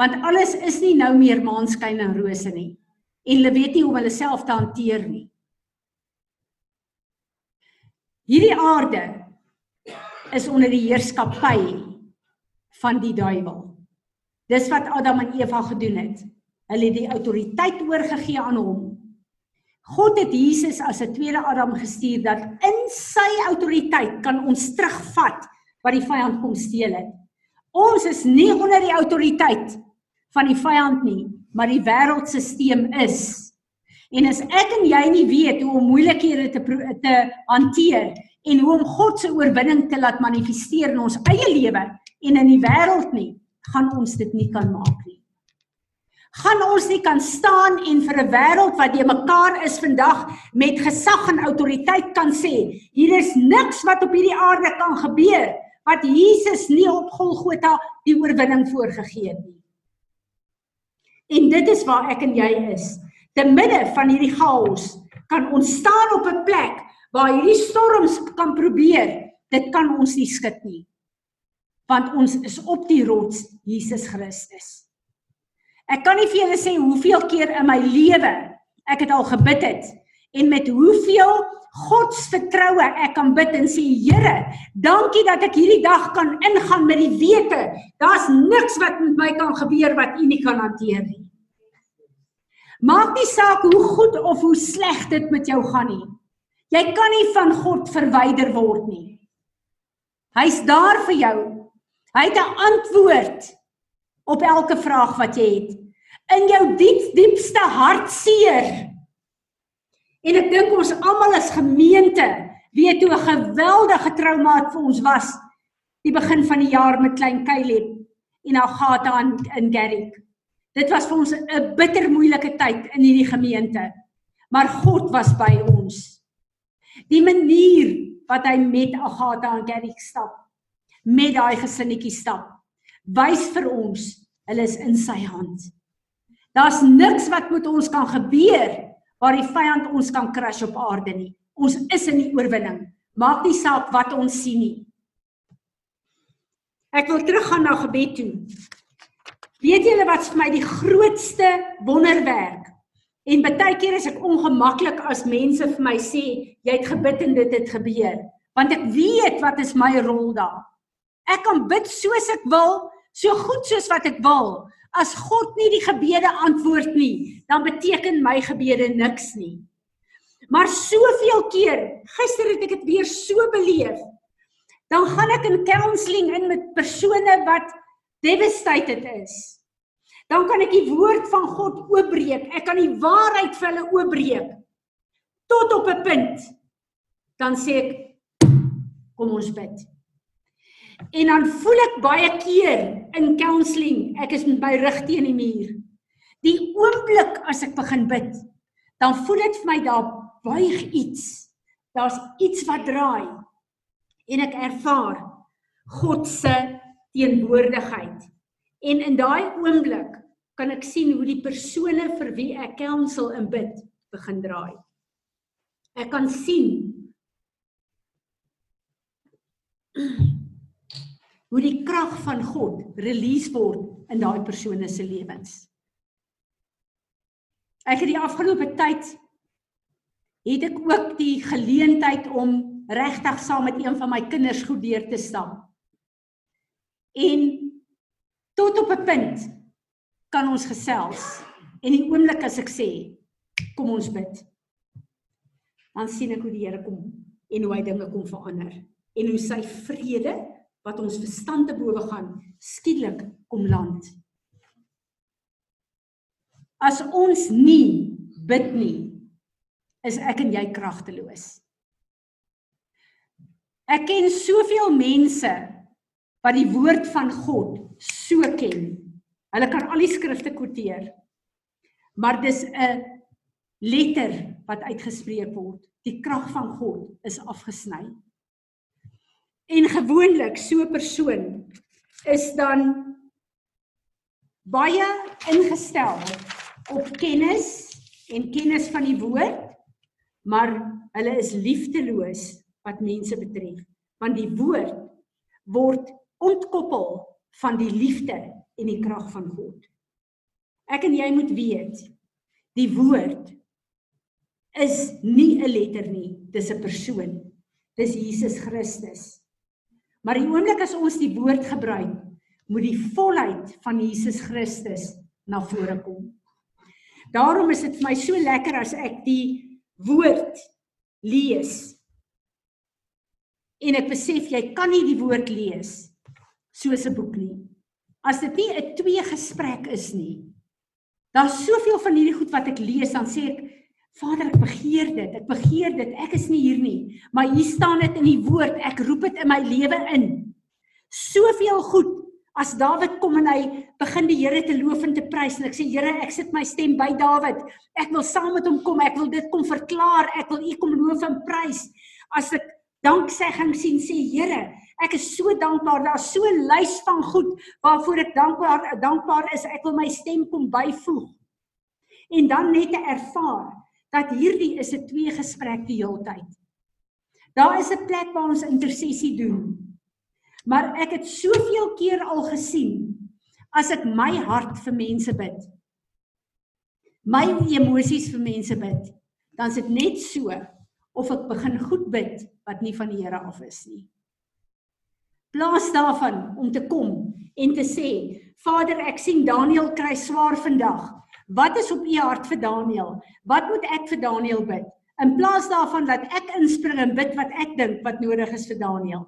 A: Want alles is nie nou meer maanskyn en rose nie. En hulle weet nie hoe om hulle self te hanteer nie. Hierdie aarde is onder die heerskappy van die duiwel. Dis wat Adam en Eva gedoen het. Hulle het die autoriteit oorgegee aan hom. God het Jesus as 'n tweede Adam gestuur dat in sy autoriteit kan ons terugvat wat die vyand kom steel het. Ons is nie onder die autoriteit van die vyand nie, maar die wêreldstelsel is. En as ek en jy nie weet hoe om moeilikhede te te hanteer en hoe om God se oorwinning te laat manifesteer in ons eie lewe en in die wêreld nie, gaan ons dit nie kan maak nie. Gaan ons nie kan staan en vir 'n wêreld wat jy mekaar is vandag met gesag en autoriteit kan sê, hier is niks wat op hierdie aarde kan gebeur wat Jesus nie op Golgotha die oorwinning voorgegee het nie. En dit is waar ek en jy is te midde van hierdie chaos kan ons staan op 'n plek waar hierdie storms kan probeer, dit kan ons nie skud nie. Want ons is op die rots Jesus Christus. Ek kan nie vir julle sê hoeveel keer in my lewe ek het al gebid het en met hoeveel Gods vertroue ek kan bid en sê Here, dankie dat ek hierdie dag kan ingaan met die wete daar's niks wat met my kan gebeur wat U nie kan hanteer nie. Maak nie saak hoe goed of hoe sleg dit met jou gaan nie. Jy kan nie van God verwyder word nie. Hy's daar vir jou. Hy het 'n antwoord op elke vraag wat jy het. In jou diep diepste hartseer. En ek dink ons almal as gemeente weet hoe 'n geweldige trauma dit vir ons was die begin van die jaar met klein Caleb en Agatha in, in Garrick. Dit was vir ons 'n bitter moeilike tyd in hierdie gemeente. Maar God was by ons. Die manier wat hy met Agatha en Gerry stap, met daai gesinnetjie stap, wys vir ons Hulle is in sy hand. Daar's niks wat met ons kan gebeur waar die vyand ons kan crush op aarde nie. Ons is in die oorwinning. Maak nie saak wat ons sien nie. Ek wil teruggaan na gebed toe. Weet julle wat vir my die grootste wonderwerk? En baie keer is ek ongemaklik as mense vir my sê jy het gebid en dit het gebeur, want ek weet wat is my rol daar. Ek kan bid soos ek wil, so goed soos wat ek wil. As God nie die gebede antwoord nie, dan beteken my gebede niks nie. Maar soveel keer, gister het ek dit weer so beleef. Dan gaan ek in counselling in met persone wat devastated is. Dan kan ek die woord van God oopbreek. Ek kan die waarheid vir hulle oopbreek tot op 'n punt. Dan sê ek kom ons bid. En dan voel ek baie keer in counselling, ek is met my rug teen die muur. Die oomblik as ek begin bid, dan voel dit vir my daar buig iets. Daar's iets wat draai. En ek ervaar God se teenwoordigheid. En in daai oomblik kan ek sien hoe die persone vir wie ek counsel en bid begin draai. Ek kan sien hoe die krag van God release word in daai persone se lewens. Ek het die afgelope tyd het ek ook die geleentheid om regtig saam met een van my kinders goed deur te stap. En tot op 'n punt kan ons gesels en die oomblik as ek sê kom ons bid. Dan sien ek hoe die Here kom en hoe hy dinge kom verander en hoe sy vrede wat ons verstand te bowe gaan skielik kom land. As ons nie bid nie, is ek en jy kragteloos. Ek ken soveel mense wat die woord van God so ken. Hulle kan al die skrifte kwoteer. Maar dis 'n letter wat uitgespreek word. Die krag van God is afgesny. En gewoonlik so 'n persoon is dan baie ingestel op kennis en kennis van die woord, maar hulle is liefdeloos wat mense betref, want die woord word ontkoppel van die liefde en die krag van God. Ek en jy moet weet, die woord is nie 'n letter nie, dis 'n persoon. Dis Jesus Christus. Maar die oomblik as ons die woord gebruik, moet die volheid van Jesus Christus na vore kom. Daarom is dit vir my so lekker as ek die woord lees. En ek besef jy kan nie die woord lees soos 'n boek nie. As dit nie 'n twee gesprek is nie. Daar's soveel van hierdie goed wat ek lees dan sê ek Vader, ek begeer dit. Ek begeer dit. Ek is nie hier nie, maar hier staan dit in die woord. Ek roep dit in my lewe in. Soveel goed as Dawid kom en hy begin die Here te loof en te prys en ek sê Here, ek sit my stem by Dawid. Ek wil saam met hom kom. Ek wil dit kom verklaar. Ek wil U kom loof en prys. As ek danksegging sien sê Here, ek is so dankbaar. Daar's so 'n lys van goed waarvoor ek dankbaar dankbaar is. Ek wil my stem kom byvoeg. En dan net te ervaar dat hierdie is 'n twee gesprek die hele tyd. Daar is 'n plek waar ons intersessie doen. Maar ek het soveel keer al gesien as ek my hart vir mense bid. My emosies vir mense bid, dan is dit net so of ek begin goed bid wat nie van die Here af is nie. Plaas daarvan om te kom en te sê, Vader, ek sien Daniel kry swaar vandag. Wat is op u hart vir Daniel? Wat moet ek vir Daniel bid? In plaas daarvan dat ek inspring en bid wat ek dink wat nodig is vir Daniel.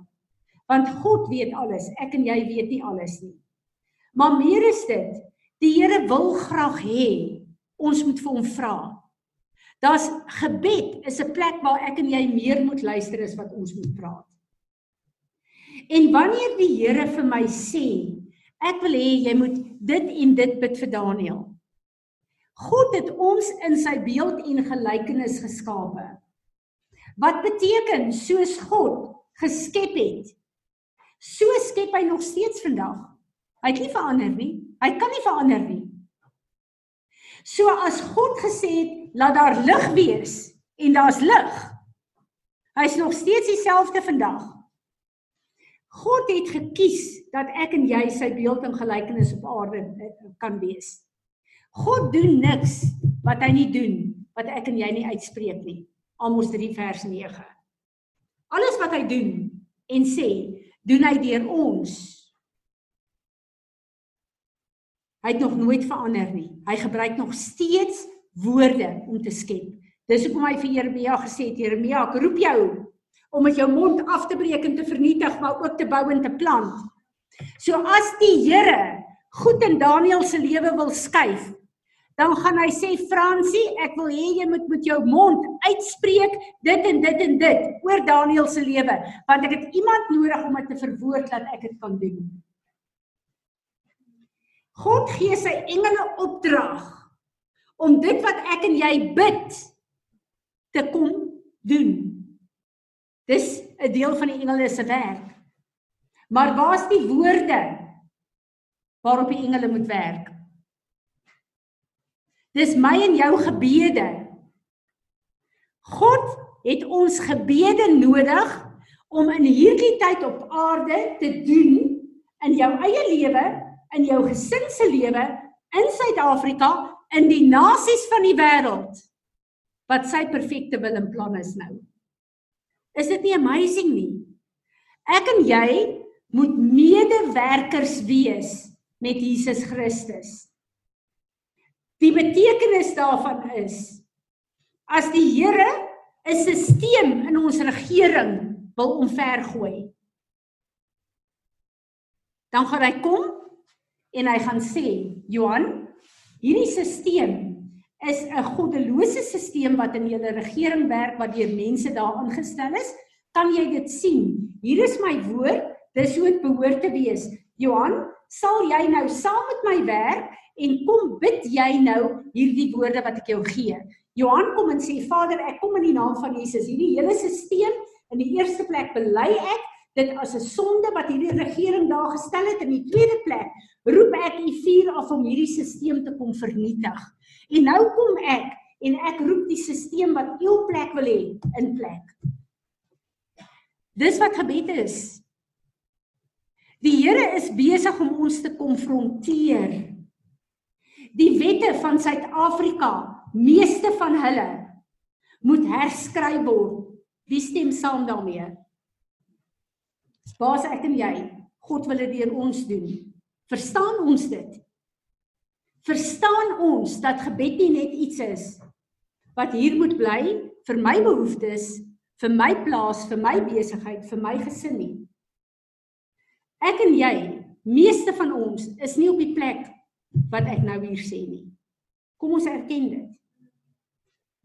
A: Want God weet alles, ek en jy weet nie alles nie. Maar meer is dit, die Here wil graag hê ons moet vir hom vra. Daar's gebed is 'n plek waar ek en jy meer moet luister as wat ons moet praat. En wanneer die Here vir my sê, ek wil hê jy moet dit en dit bid vir Daniel. God het ons in sy beeld en gelykenis geskape. Wat beteken soos God geskep het, so skep hy nog steeds vandag. Hy het nie verander nie. Hy kan nie verander nie. So as God gesê het laat daar lig wees en daar's lig. Hy's nog steeds dieselfde vandag. God het gekies dat ek en jy sy beeld en gelykenis op aarde eh, kan wees. God doen niks wat hy nie doen wat ek en jy nie uitspreek nie. Amos 3 vers 9. Alles wat hy doen en sê, doen hy deur ons. Hy het nog nooit verander nie. Hy gebruik nog steeds woorde om te skep. Dis hoekom hy vir Jeremia gesê het, Jeremia, ek roep jou om met jou mond af te breek en te vernietig, maar ook te bou en te plant. So as die Here goed in Daniël se lewe wil skuif, dan gaan hy sê Fransie, ek wil hê jy moet met jou mond uitspreek dit en dit en dit oor Daniël se lewe, want ek het iemand nodig om dit te verwoord dat ek dit kan doen. God gee sy engele opdrag om dit wat ek en jy bid te kom doen. Dis 'n deel van die engele se werk. Maar waar's die woorde waarop die engele moet werk? Dis my en jou gebede. God het ons gebede nodig om in hierdie tyd op aarde te doen in jou eie lewe, in jou gesin se lewe, in Suid-Afrika, in die nasies van die wêreld wat sy perfekte wil en plan is nou. Is dit nie amazing nie? Ek en jy moet medewerkers wees met Jesus Christus. Die betekenis daarvan is as die Here 'n stelsel in ons regering wil omvergooi. Dan gaan hy kom en hy gaan sê, Johan, hierdie stelsel is 'n goddelose stelsel wat in julle regering werk wat deur mense daar aangestel is. Kan jy dit sien? Hier is my woord, dis hoe dit behoort te wees. Johan, sal jy nou saam met my werk en kom bid jy nou hierdie woorde wat ek jou gee. Johan kom en sê Vader, ek kom in die naam van Jesus. Hierdie hele stelsel in die eerste plek bely ek dit as 'n sonde wat hierdie regering daar gestel het in die tweede plek roep ek u vuur af om hierdie stelsel te kom vernietig. En nou kom ek en ek roep die stelsel wat u plek wil hê in plek. Dis wat gebed is. Die Here is besig om ons te konfronteer Die wette van Suid-Afrika, meeste van hulle moet herskryf word. Wie stem saam daarmee? Baas ek en jy, God wil dit deur ons doen. Verstaan ons dit? Verstaan ons dat gebed nie net iets is wat hier moet bly vir my behoeftes, vir my plaas, vir my besigheid, vir my gesin nie. Ek en jy, meeste van ons is nie op die plek wat ek nou hier sê nie. Kom ons erken dit.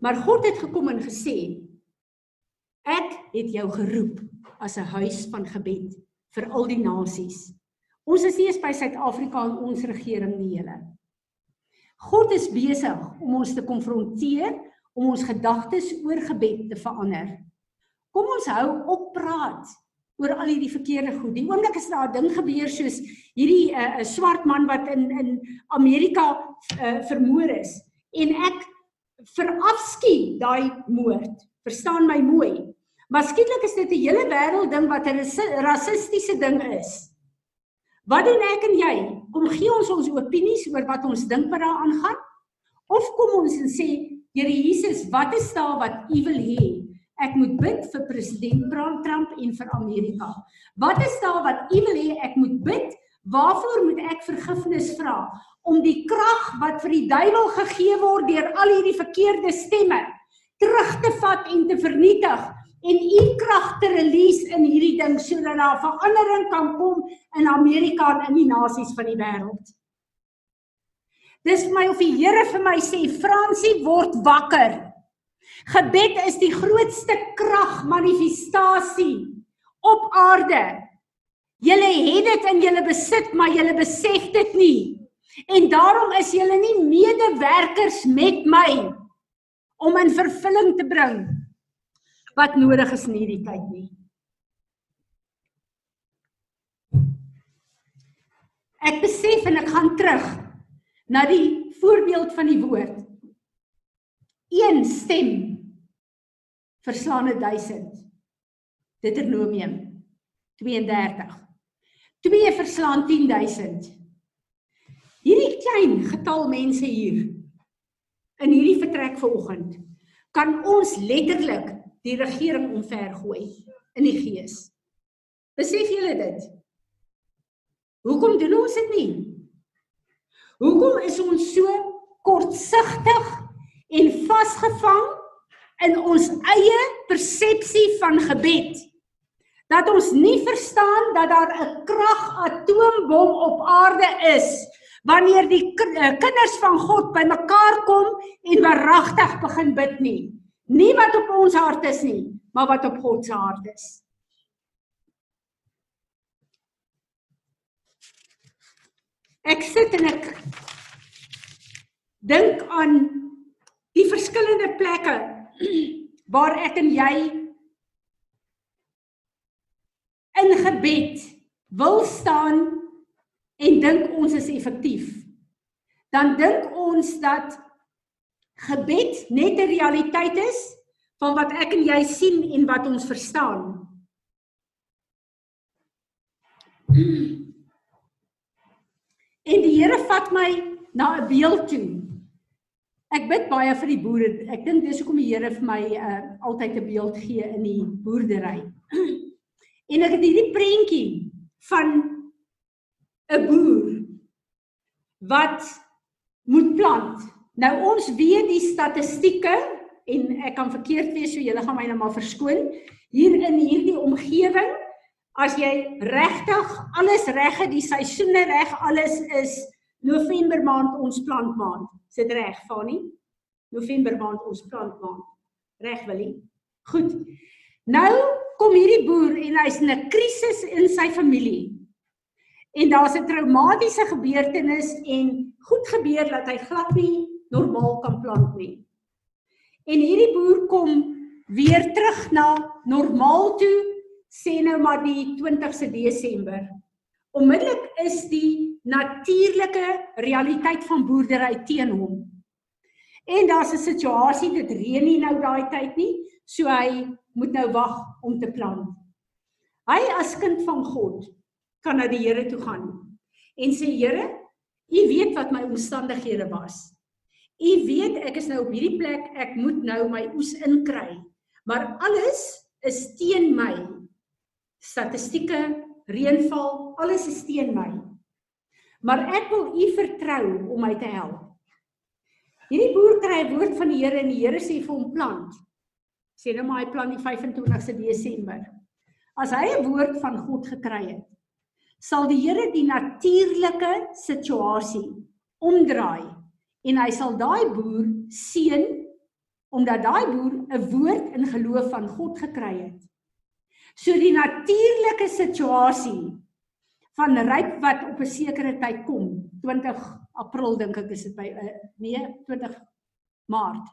A: Maar God het gekom en gesê ek het jou geroep as 'n huis van gebed vir al die nasies. Ons is nie eens by Suid-Afrika en ons regering nie hele. God is besig om ons te konfronteer om ons gedagtes oor gebed te verander. Kom ons hou op praat oor al hierdie verkeerde goed. Die oomblik as daar 'n ding gebeur soos hierdie 'n uh, swart man wat in in Amerika uh, vermoor is en ek verafskie daai moord. Verstaan my mooi. Maar skielik is dit 'n hele wêreld ding wat 'n rassistiese ding is. Wat doen ek en jy? Kom gee ons ons opinies oor wat ons dink wat daaraan gaan? Of kom ons en sê, Here Jesus, wat is daar wat U wil hê? Ek moet bid vir president Trump en vir Amerika. Wat is daar wat u wil hê ek moet bid? Waarvoor moet ek vergifnis vra? Om die krag wat vir die duiwel gegee word deur al hierdie verkeerde stemme terug te vat en te vernietig en u krag te release in hierdie ding sodat daar verandering kan kom in Amerika en in die nasies van die wêreld. Dis vir my of die Here vir my sê Fransie word wakker. Gebed is die grootste krag manifestasie op aarde. Julle het dit in julle besit, maar julle besef dit nie. En daarom is julle nie medewerkers met my om in vervulling te bring wat nodig is in hierdie tyd nie. Ek besef en ek gaan terug na die voorbeeld van die woord. Een stem verslaan 1000. Deuteronomium 32. Twee verslaan 10000. Hierdie klein getal mense hier in hierdie vertrek vanoggend kan ons letterlik die regering omvergooi in die gees. Besef julle dit? Hoekom doen ons dit nie? Hoekom is ons so kortsigtig en vasgevang in ons eie persepsie van gebed? Dat ons nie verstaan dat daar 'n kragatoombom op aarde is wanneer die eh, kinders van God bymekaar kom en waaragtig begin bid nie. Nie wat op ons hart is nie, maar wat op God se hart is. Ek sit en ek dink aan die verskillende plekke waar ek en jy in gebed wil staan en dink ons is effektief, dan dink ons dat gebed net 'n realiteit is van wat ek en jy sien en wat ons verstaan. En die Here vat my na 'n beeld toe. Ek bid baie vir die boere. Ek dink dis hoekom die Here vir my uh, altyd 'n beeld gee in die boerdery. En ek het hierdie prentjie van 'n boer wat moet plant. Nou ons weet die statistieke en ek kan verkeerd wees so julle gaan my nou maar verskoon. Hier in hierdie omgewing as jy regtig alles reg het, die seisoene reg, alles is November maand ons plantmaand. Sit reg, Fani? November maand ons plantmaand. Reg, Willie? Goed. Nou kom hierdie boer en hy's in 'n krisis in sy familie en daar's 'n traumatiese gebeurtenis en goed gebeur dat hy glad nie normaal kan plant nie. En hierdie boer kom weer terug na normaal toe sê nou maar die 20ste Desember. Onmiddellik is die natuurlike realiteit van boerdery teen hom. En daar's 'n situasie dit reën nie nou daai tyd nie, so hy moet nou wag om te plant. Hy as kind van God kan na die Here toe gaan en sê Here, U weet wat my omstandighede was. U weet ek is nou op hierdie plek, ek moet nou my oes inkry. Maar alles is teen my. Statistieke, reënval, alles is teen my. Maar ek wil U vertrou om my te help. Hierdie boer kry 'n woord van die Here en die Here sê vir hom plant. Sê nou maar hy plant die 25ste Desember. As hy 'n woord van God gekry het, sal die Here die natuurlike situasie omdraai en hy sal daai boer seën omdat daai boer 'n woord in geloof van God gekry het. So die natuurlike situasie van ryp wat op 'n sekere tyd kom, 20 April dink ek is dit by uh, nee, 20 Maart.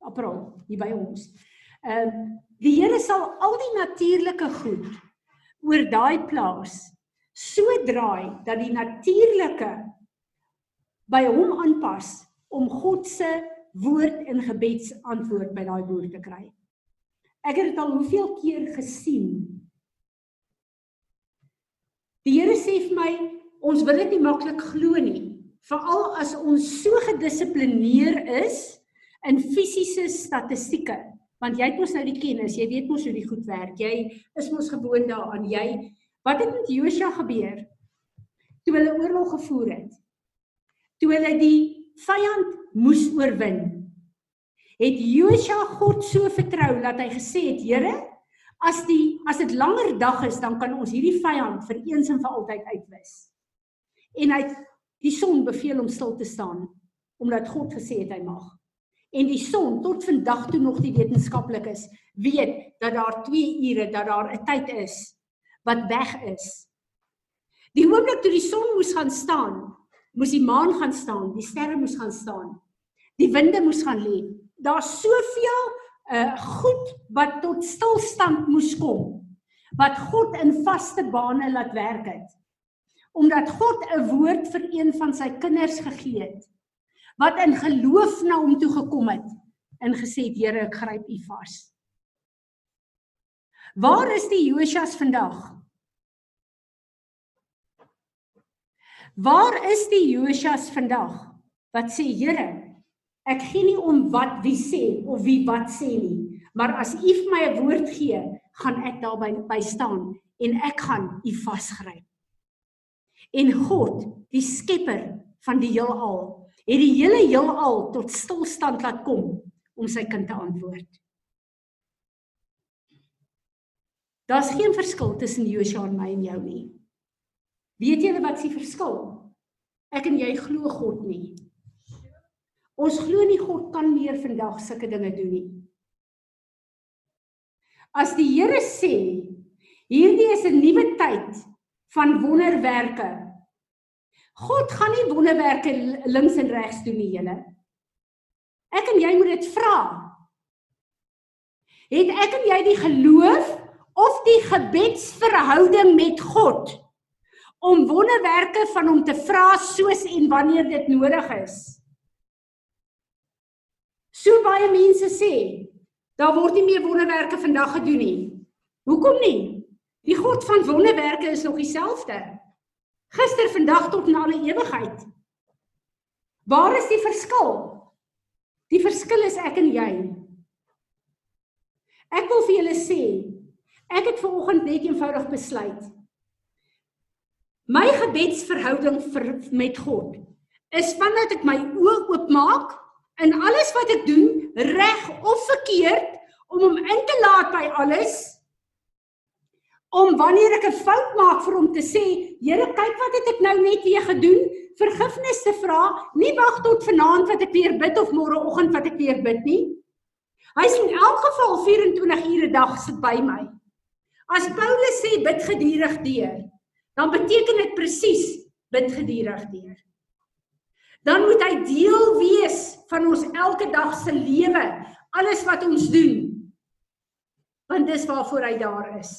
A: April hier by ons. Ehm uh, die Here sal al die natuurlike goed oor daai plaas so draai dat die natuurlike by hom aanpas om God se woord in gebedsantwoord by daai boer te kry. Ek het dit al hoeveel keer gesien. Die Here sê vir my, ons wil dit nie maklik glo nie, veral as ons so gedissiplineer is in fisiese statistieke want jy het mos nou die kennis, jy weet mos hoe die goed werk. Jy is mos gewoond daaraan. Jy wat het met Josua gebeur? Toe hulle oorlog gevoer het. Toe hulle die vyand moes oorwin. Het Josua God so vertrou dat hy gesê het, Here, as die as dit langer dag is, dan kan ons hierdie vyand vir eens en vir altyd uitwis. En hy die son beveel om stil te staan omdat God gesê het hy mag en die son tot vandag toe nog die wetenskaplikes weet dat daar 2 ure dat daar 'n tyd is wat weg is. Die oomblik toe die son moes gaan staan, moes die maan gaan staan, die sterre moes gaan staan. Die winde moes gaan lê. Daar's soveel uh goed wat tot stilstand moes kom wat God in vaste bane laat werk het. omdat God 'n woord vir een van sy kinders gegee het wat in geloof na hom toe gekom het en gesê het Here ek gryp u vas. Waar is die Josias vandag? Waar is die Josias vandag wat sê Here ek gee nie om wat wie sê of wie wat sê nie, maar as u vir my 'n woord gee, gaan ek daarby by staan en ek gaan u vasgryp. En God, die skepper van die heelal, het die hele heelal tot stilstand laat kom om sy kind te antwoord. Daar's geen verskil tussen Josua en my en jou nie. Weet julle wat se verskil? Ek en jy glo God nie. Ons glo nie God kan meer vandag sulke dinge doen nie. As die Here sê, hierdie is 'n nuwe tyd van wonderwerke, God gaan nie wonderwerke links en regs doen nie, julle. Ek en jy moet dit vra. Het ek en jy die geloof of die gebedsverhouding met God om wonderwerke van hom te vra soos en wanneer dit nodig is? So baie mense sê, daar word nie meer wonderwerke vandag gedoen nie. Hoekom nie? Die God van wonderwerke is nog dieselfde. Gister, vandag tot in alle ewigheid. Waar is die verskil? Die verskil is ek en jy. Ek wil vir julle sê, ek het vanoggend net eenvoudig besluit. My gebedsverhouding vir, met God is vandat ek my oë oopmaak in alles wat ek doen, reg of verkeerd, om hom in te laat by alles om wanneer ek 'n fout maak vir hom te sê, Here, kyk wat het ek nou net weer gedoen, vergifnis te vra, nie wag tot vanaand wat ek weer bid of môreoggend wat ek weer bid nie. Hy sê in elk geval 24 ure 'n dag sit by my. As Paulus sê bid gedurig deur, dan beteken dit presies bid gedurig deur. Dan moet hy deel wees van ons elke dag se lewe, alles wat ons doen. Want dis waarvoor hy daar is.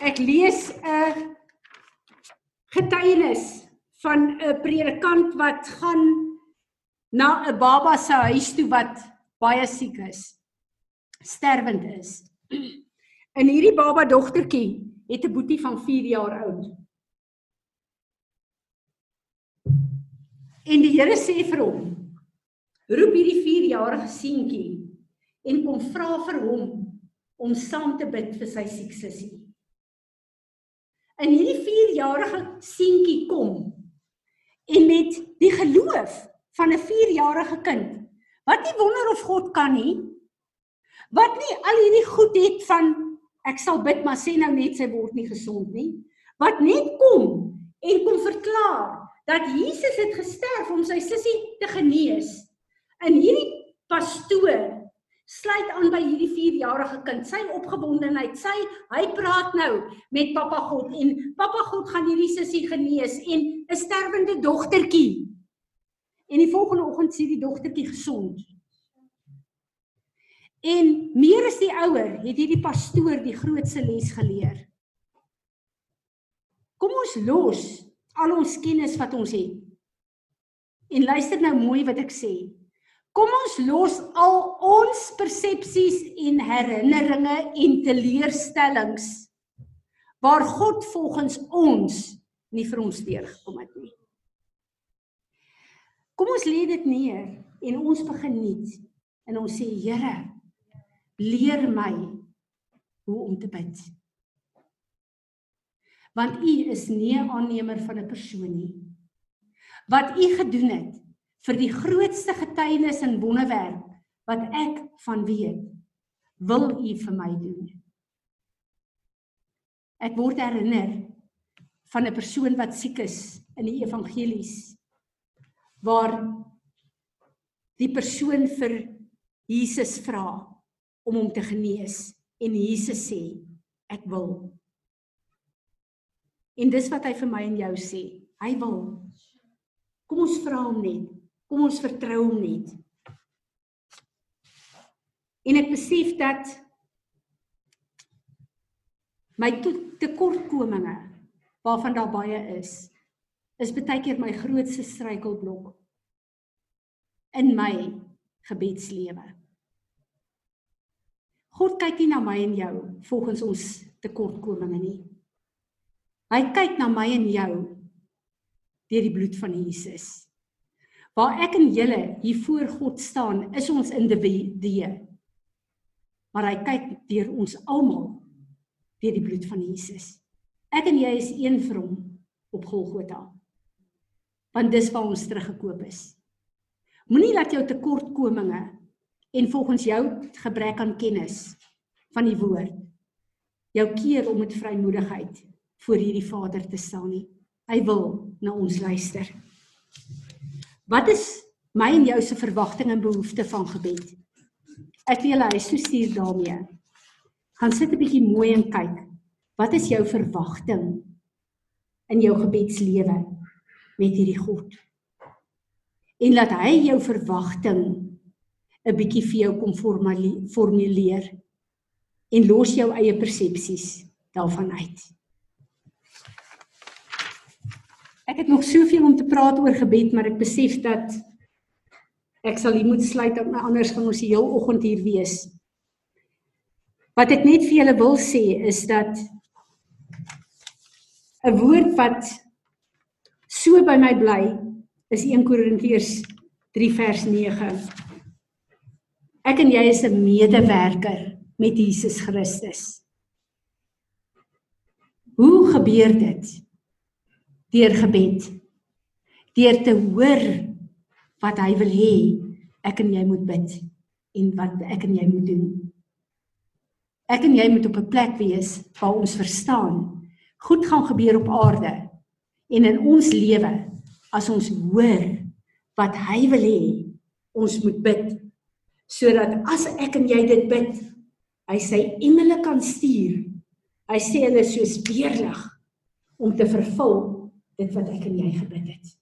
A: Ek lees 'n getuienis van 'n predikant wat gaan na 'n baba se huis toe wat baie siek is. Sterwend is. En hierdie baba dogtertjie het 'n boetie van 4 jaar oud. En die Here sê vir hom: "Roep hierdie 4-jarige seentjie en kom vra vir hom om saam te bid vir sy siek sussie." in hierdie 4-jarige seentjie kom en met die geloof van 'n 4-jarige kind wat nie wonder of God kan nie wat nie al hierdie goed het van ek sal bid maar sê nou net sy word nie gesond nie wat net kom en kom verklaar dat Jesus het gesterf om sy sussie te genees in hierdie pastoor sluit aan by hierdie 4-jarige kind. Sy opgewondenheid, sy hy praat nou met Papa God en Papa God gaan hierdie sussie genees en 'n sterwende dogtertjie. En die volgende oggend sien die dogtertjie gesond. En meer as die ouer het hierdie pastoor die grootste les geleer. Kom ons los al ons kennis wat ons het. En luister nou mooi wat ek sê. Kom ons los al ons persepsies en herinneringe en teleurstellings waar God volgens ons nie vir ons deurgekom het nie. Kom ons lê dit neer en ons begin nuut en ons sê Here, leer my hoe om te bid. Want U is nie 'n aannemer van 'n persoon nie. Wat U gedoen het, vir die grootste getuienis en wonderwerk wat ek van weet wil u vir my doen ek word herinner van 'n persoon wat siek is in die evangelies waar die persoon vir Jesus vra om hom te genees. En Jesus sê ek wil. En dis wat hy vir my en jou sê. Hy wil. Kom ons vra hom net. Kom ons vertrou hom net. En ek besef dat My tekortkominge waarvan daar baie is, is baie keer my grootste struikelblok in my gebedslewe. God kyk nie na my en jou volgens ons tekortkominge nie. Hy kyk na my en jou deur die bloed van Jesus. Waar ek en julle hier voor God staan, is ons individue. Maar hy kyk deur ons almal deur die bloed van Jesus. Ek en jy is een vir hom op Golgotha. Want dis waar ons teruggekoop is. Moenie laat jou tekortkominge en volgens jou gebrek aan kennis van die woord jou keer om met vrymoedigheid voor hierdie Vader te staan nie. Hy wil na ons luister. Wat is my en jou se verwagting en behoefte van gebed? Ek wil julle huis toe stuur daarmee. Gaan sit 'n bietjie mooi en kyk. Wat is jou verwagting in jou gebedslewe met hierdie God? En laat hy jou verwagting 'n bietjie vir jou kom formuleer en los jou eie persepsies daarvan uit. Ek het nog soveel om te praat oor gebed, maar ek besef dat ek sal hier moet sluit want anders gaan ons die hele oggend hier wees. Wat ek net vir julle wil sê is dat 'n woord wat so by my bly is 1 Korintiërs 3 vers 9. Ek en jy is 'n medewerker met Jesus Christus. Hoe gebeur dit? Deur gebed. Deur te hoor wat hy wil hê ek en jy moet bid en wat ek en jy moet doen. Ek en jy moet op 'n plek wees waar ons verstaan goed gaan gebeur op aarde en in ons lewe as ons hoor wat hy wil hê ons moet bid sodat as ek en jy dit bid hy sy engele kan stuur. Hy sê hulle soos weerlig om te vervul dit wat ek en jy gebid het.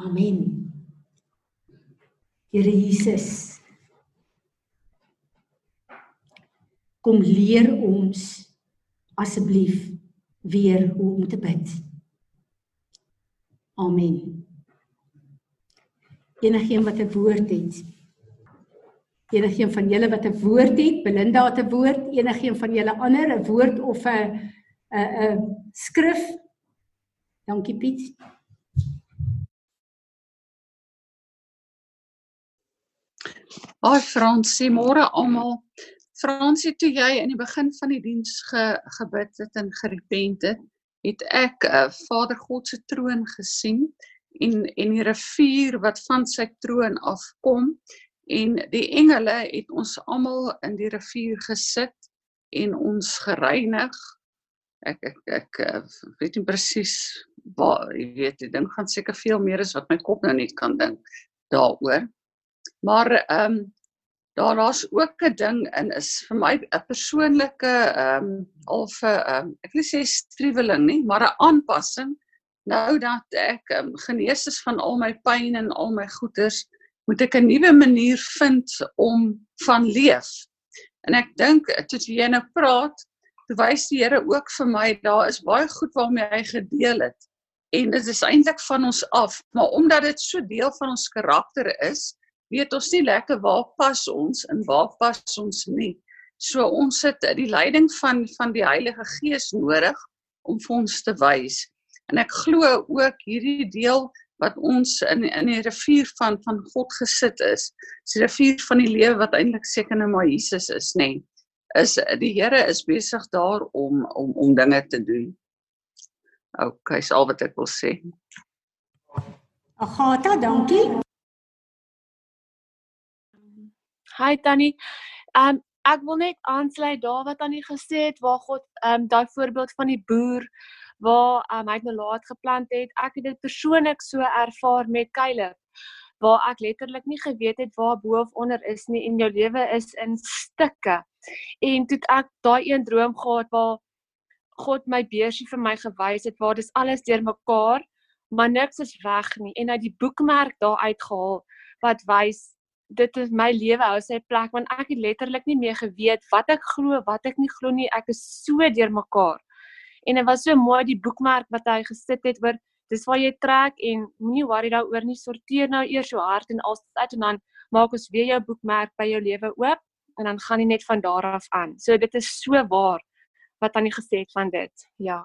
A: Amen. Here Jesus kom leer ons asseblief weer hoe om te bid. Amen. Enigeen wat 'n woord het. Enigeen van julle wat 'n woord het, Belinda het 'n woord, enigeen van julle ander 'n woord of 'n 'n 'n skrif. Dankie Piet.
G: Haai Fransie, môre almal. Fransie, toe jy in die begin van die diens ge, gebid het en gerepent het, het ek uh, Vader God se troon gesien en en die rivier wat van sy troon afkom en die engele het ons almal in die rivier gesit en ons gereinig. Ek ek ek uh, weet nie presies waar jy weet, die ding gaan seker veel meer as wat my kop nou net kan dink daaroor. Maar ehm um, daar daar's ook 'n ding in is vir my 'n persoonlike ehm um, of 'n um, ek wil sê striweling nie, maar 'n aanpassing nou dat ek um, genees is van al my pyn en al my goeters, moet ek 'n nuwe manier vind om van leef. En ek dink toe jy nou praat, wys die Here ook vir my daar is baie goed waarmee hy gedeel het. En dit is eintlik van ons af, maar omdat dit so deel van ons karakter is, weet ons nie lekker waar pas ons en waar pas ons nie. So ons het die leiding van van die Heilige Gees nodig om vir ons te wys. En ek glo ook hierdie deel wat ons in in die rivier van van God gesit is, die rivier van die lewe wat eintlik seker nou maar Jesus is, nê. Nee, is die Here is besig daar om om om dinge te doen. OK, dis al wat ek wil sê.
A: Agatha, dankie.
E: Hi Tannie. Um ek wil net aansluit daar wat Tannie gesê het waar God um daai voorbeeld van die boer waar um, hy nou laat geplant het. Ek het dit persoonlik so ervaar met Caleb waar ek letterlik nie geweet het waar bo of onder is nie en jou lewe is in stukke. En toe ek daai een droom gehad waar God my beursie vir my gewys het waar dis alles deurmekaar, maar niks is weg nie en uit die boekmerk daar uitgehaal wat wys
H: dit is my lewe hou sy plek want ek het letterlik nie meer geweet wat ek glo, wat ek nie glo nie. Ek is so deurmekaar. En dit was so mooi die boekmerk wat hy gesit het oor dis waar jy trek en moenie worry daaroor nie. Sorteer nou eers jou hart en alles uit en dan maak ons weer jou boekmerk by jou lewe oop en dan gaan jy net van daar af aan. So dit is so waar wat Tannie gesê het van dit. Ja.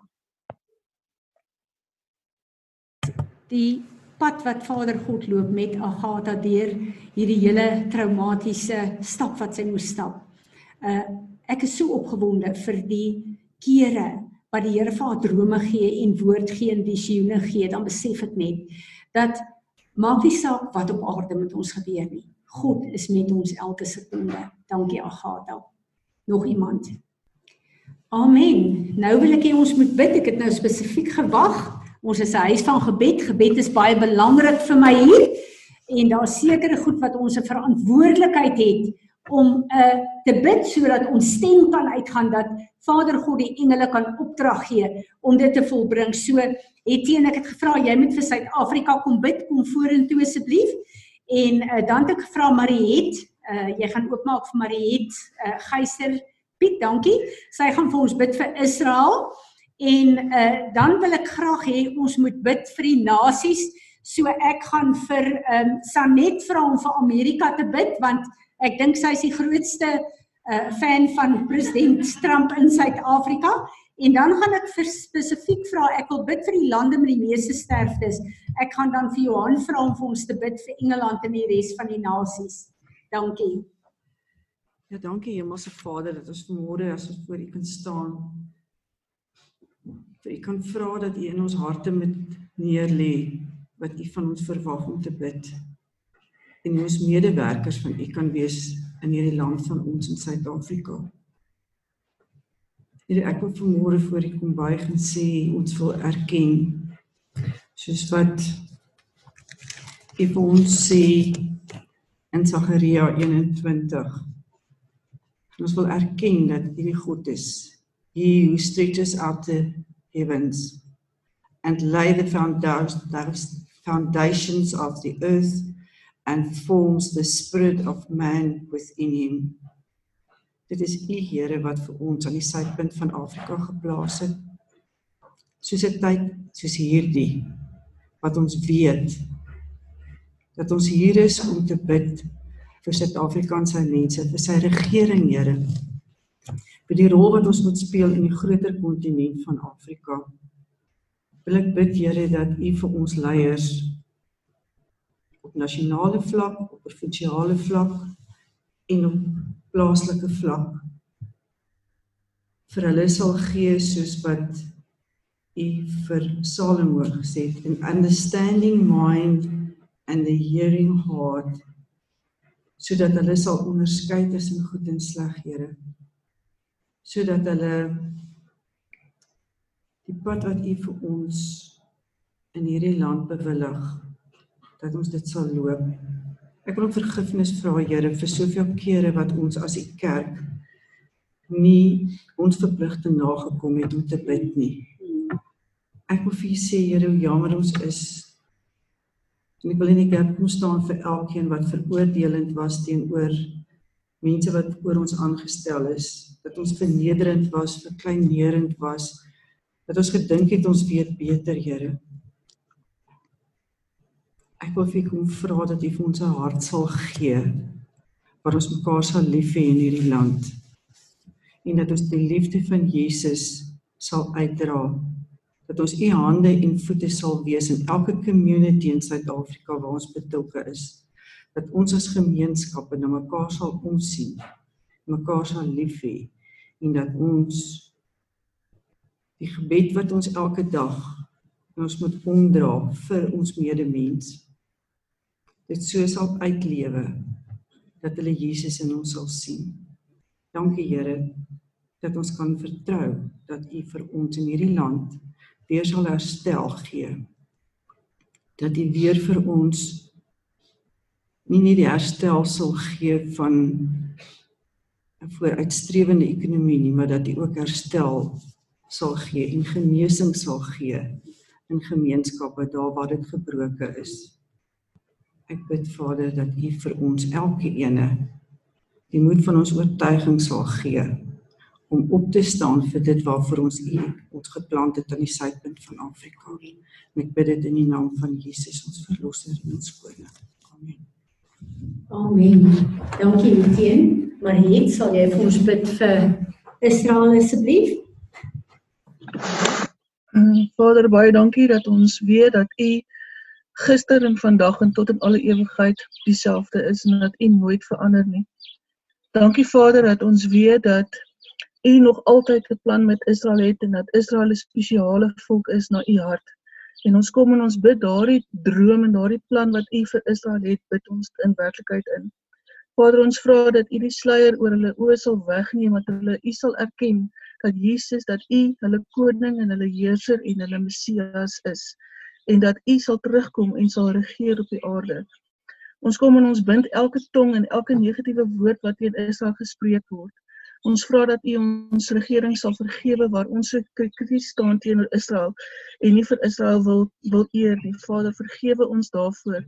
A: Die pad wat Vader God loop met Agatha deur hierdie hele traumatiese stap wat sy moes stap. Uh ek is so opgewonde vir die kere wat die Here vir haar drome gee en woord gee en visioene gee, dan besef ek net dat maak nie saak wat op aarde met ons gebeur nie. God is met ons elke sekonde. Dankie Agatha. Nog iemand? Amen. Nou wil ek hê ons moet bid. Ek het nou spesifiek gewag Ons is 'n huis van gebed. Gebed is baie belangrik vir my hier en daar's sekere goed wat ons 'n verantwoordelikheid het om uh te bid sodat ons stem kan uitgaan dat Vader God die engele kan opdrag gee om dit te volbring. So het teen ek het gevra jy moet vir Suid-Afrika kom bid, kom vorentoe asseblief. En uh dan het ek gevra Mariet, uh jy gaan oopmaak vir Mariet uh Geyser Piet, dankie. Sy gaan vir ons bid vir Israel. En uh dan wil ek graag hê ons moet bid vir die nasies. So ek gaan vir um Sanet vra om vir Amerika te bid want ek dink sy is die grootste uh fan van president Trump in Suid-Afrika. En dan gaan ek vir spesifiek vra ek wil bid vir die lande met die meeste sterftes. Ek gaan dan vir Johan vra om vir ons te bid vir Engeland en die res van die nasies. Dankie.
I: Ja, dankie Hemelse Vader dat ons vanmôre as ons voor U kan staan vir u kan vra dat u in ons harte met neer lê wat u van ons verwag om te bid. En ons medewerkers van u kan wees in hierdie land van ons in Suid-Afrika. Here ek wil vanmôre voor u kom buig en sê ons wil erken soos wat u vir ons sê in Sagaria 21. Ons wil erken dat u die God is. He who stretches out the heavens and lay the foundations of the earth and forms the spirit of man within him. Dit is U Here wat vir ons aan die suidpunt van Afrika geplaas het. Soos 'n tyd soos hierdie wat ons weet dat ons hier is om te bid vir Suid-Afrika en sy mense, vir sy regering, Here vir die rol wat ons moet speel in die groter kontinent van Afrika. Wil ek bid Here dat U vir ons leiers op nasionale vlak, op provinsiale vlak en op plaaslike vlak. Vir hulle sal gee soos wat U vir Salomo gesê het in understanding mind and the hearing heart sodat hulle sal onderskei tussen goed en sleg, Here. Sodat hulle die pad wat U vir ons in hierdie land bewillig dat ons dit sal loop. Ek wil om vergifnis vra Here vir soveel kere wat ons as u kerk nie ons verpligting nagekom het om te bid nie. Ek wil vir u sê Here hoe jammer ons is. En ek wil in die kerk kom staan vir elkeen wat veroordelend was teenoor mense wat oor ons aangestel is, dat ons vernederend was, verkleinerend was, dat ons gedink het ons weet beter, Here. Ek wil vir kom vra dat U vir ons 'n hart sal gee waar ons mekaar sal lief hê in hierdie land en dat ons die liefde van Jesus sal uitdra dat ons u hande en voete sal wees in elke community in Suid-Afrika waar ons betrokke is dat ons as gemeenskappe na mekaar sal omsien, mekaar sal lief hê en dat ons die gebed wat ons elke dag ons moet omdra vir ons medemens dit so sal uitlewe dat hulle Jesus in ons sal sien. Dankie Here dat ons kan vertrou dat U vir ons in hierdie land weer sal herstel gee. Dat U weer vir ons nie net die herstel sal gee van 'n vooruitstrewende ekonomie nie, maar dat dit ook herstel sal gee en genesing sal gee in gemeenskappe daar waar dit gebroke is. Ek bid Vader dat U vir ons elkeen die moed van ons oortuiging sal gee om op te staan vir dit waarvoor ons U ons geplant het aan die suidpunt van Afrika. En ek bid dit in die naam van Jesus ons verlosser en ons koning. Amen.
A: Amen. Dankie Etienne. Mariet, sal jy vir ons bid vir Israel asseblief?
J: Mm, Vader, baie dankie dat ons weet dat U gister en vandag en tot in alle ewigheid dieselfde is en dat U nooit verander nie. Dankie Vader dat ons weet dat U nog altyd 'n plan met Israel het en dat Israel 'n spesiale volk is na U hart. En ons kom en ons bid daardie droom en daardie plan wat U vir Israel het, bid ons in werklikheid in. Vader, ons vra dat U die sluier oor hulle oë sal wegneem, dat hulle U sal erken dat Jesus dat U hulle koning en hulle heerser en hulle Messias is en dat U sal terugkom en sal regeer op die aarde. Ons kom en ons bind elke tong en elke negatiewe woord wat teen Israel gespreek word. Ons vra dat U ons regering sal vergewe waar ons so krities staan teenoor Israel en nie vir Israel wil wil eer nie. Vader, vergewe ons daarvoor.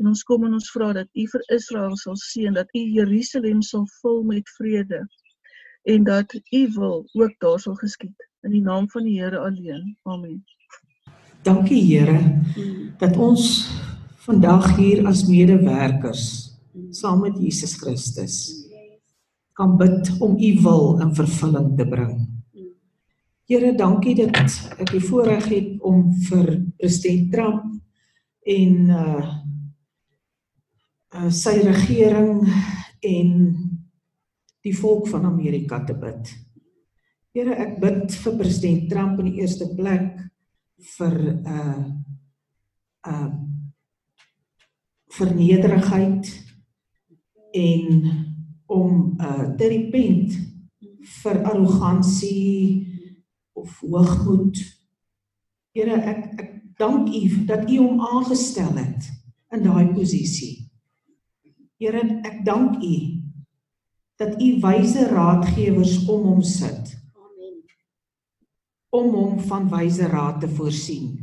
J: En ons kom en ons vra dat U vir Israel sal seën, dat U Jerusalem sal vul met vrede en dat U wil ook daar sal geskied in die naam van die Here alleen. Amen.
K: Dankie Here dat ons vandag hier as medewerkers saam met Jesus Christus kan bid om u wil in vervulling te bring. Here, dankie dat ek die voorreg het om vir president Trump en uh uh sy regering en die volk van Amerika te bid. Here, ek bid vir president Trump in die eerste plek vir uh uh vernederigheid en om uh te repent vir arrogansie of hoogmoed. Here, ek ek dank U dat U hom aangestel het in daai posisie. Here, ek dank U dat U wyse raadgewers om hom sit. Om hom van wyse raad te voorsien.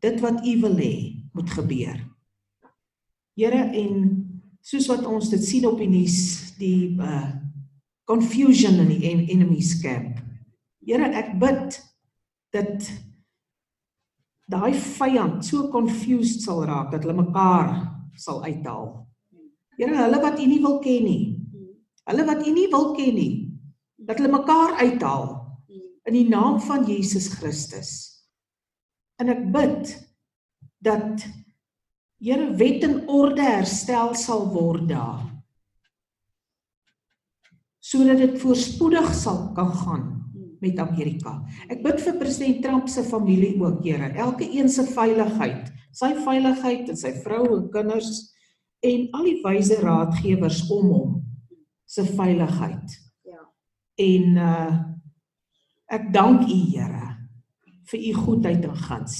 K: Dit wat U wil hê moet gebeur. Here en soos wat ons dit sien op die nuus die uh confusion in die en enemies camp. Here ek bid dat daai vyand so confused sal raak dat hulle mekaar sal uithaal. Here hulle wat U nie wil ken nie. Hulle wat U nie wil ken nie. Dat hulle mekaar uithaal in die naam van Jesus Christus. En ek bid dat Here wet en orde herstel sal word daar. Sodat dit voorspoedig sal kan gaan met Amerika. Ek bid vir president Trump se familie ook, Here, elke een se veiligheid, sy veiligheid en sy vrou en kinders en al die wyse raadgewers om hom se veiligheid. Ja. En uh ek dank U, Here, vir U goedheid en guns.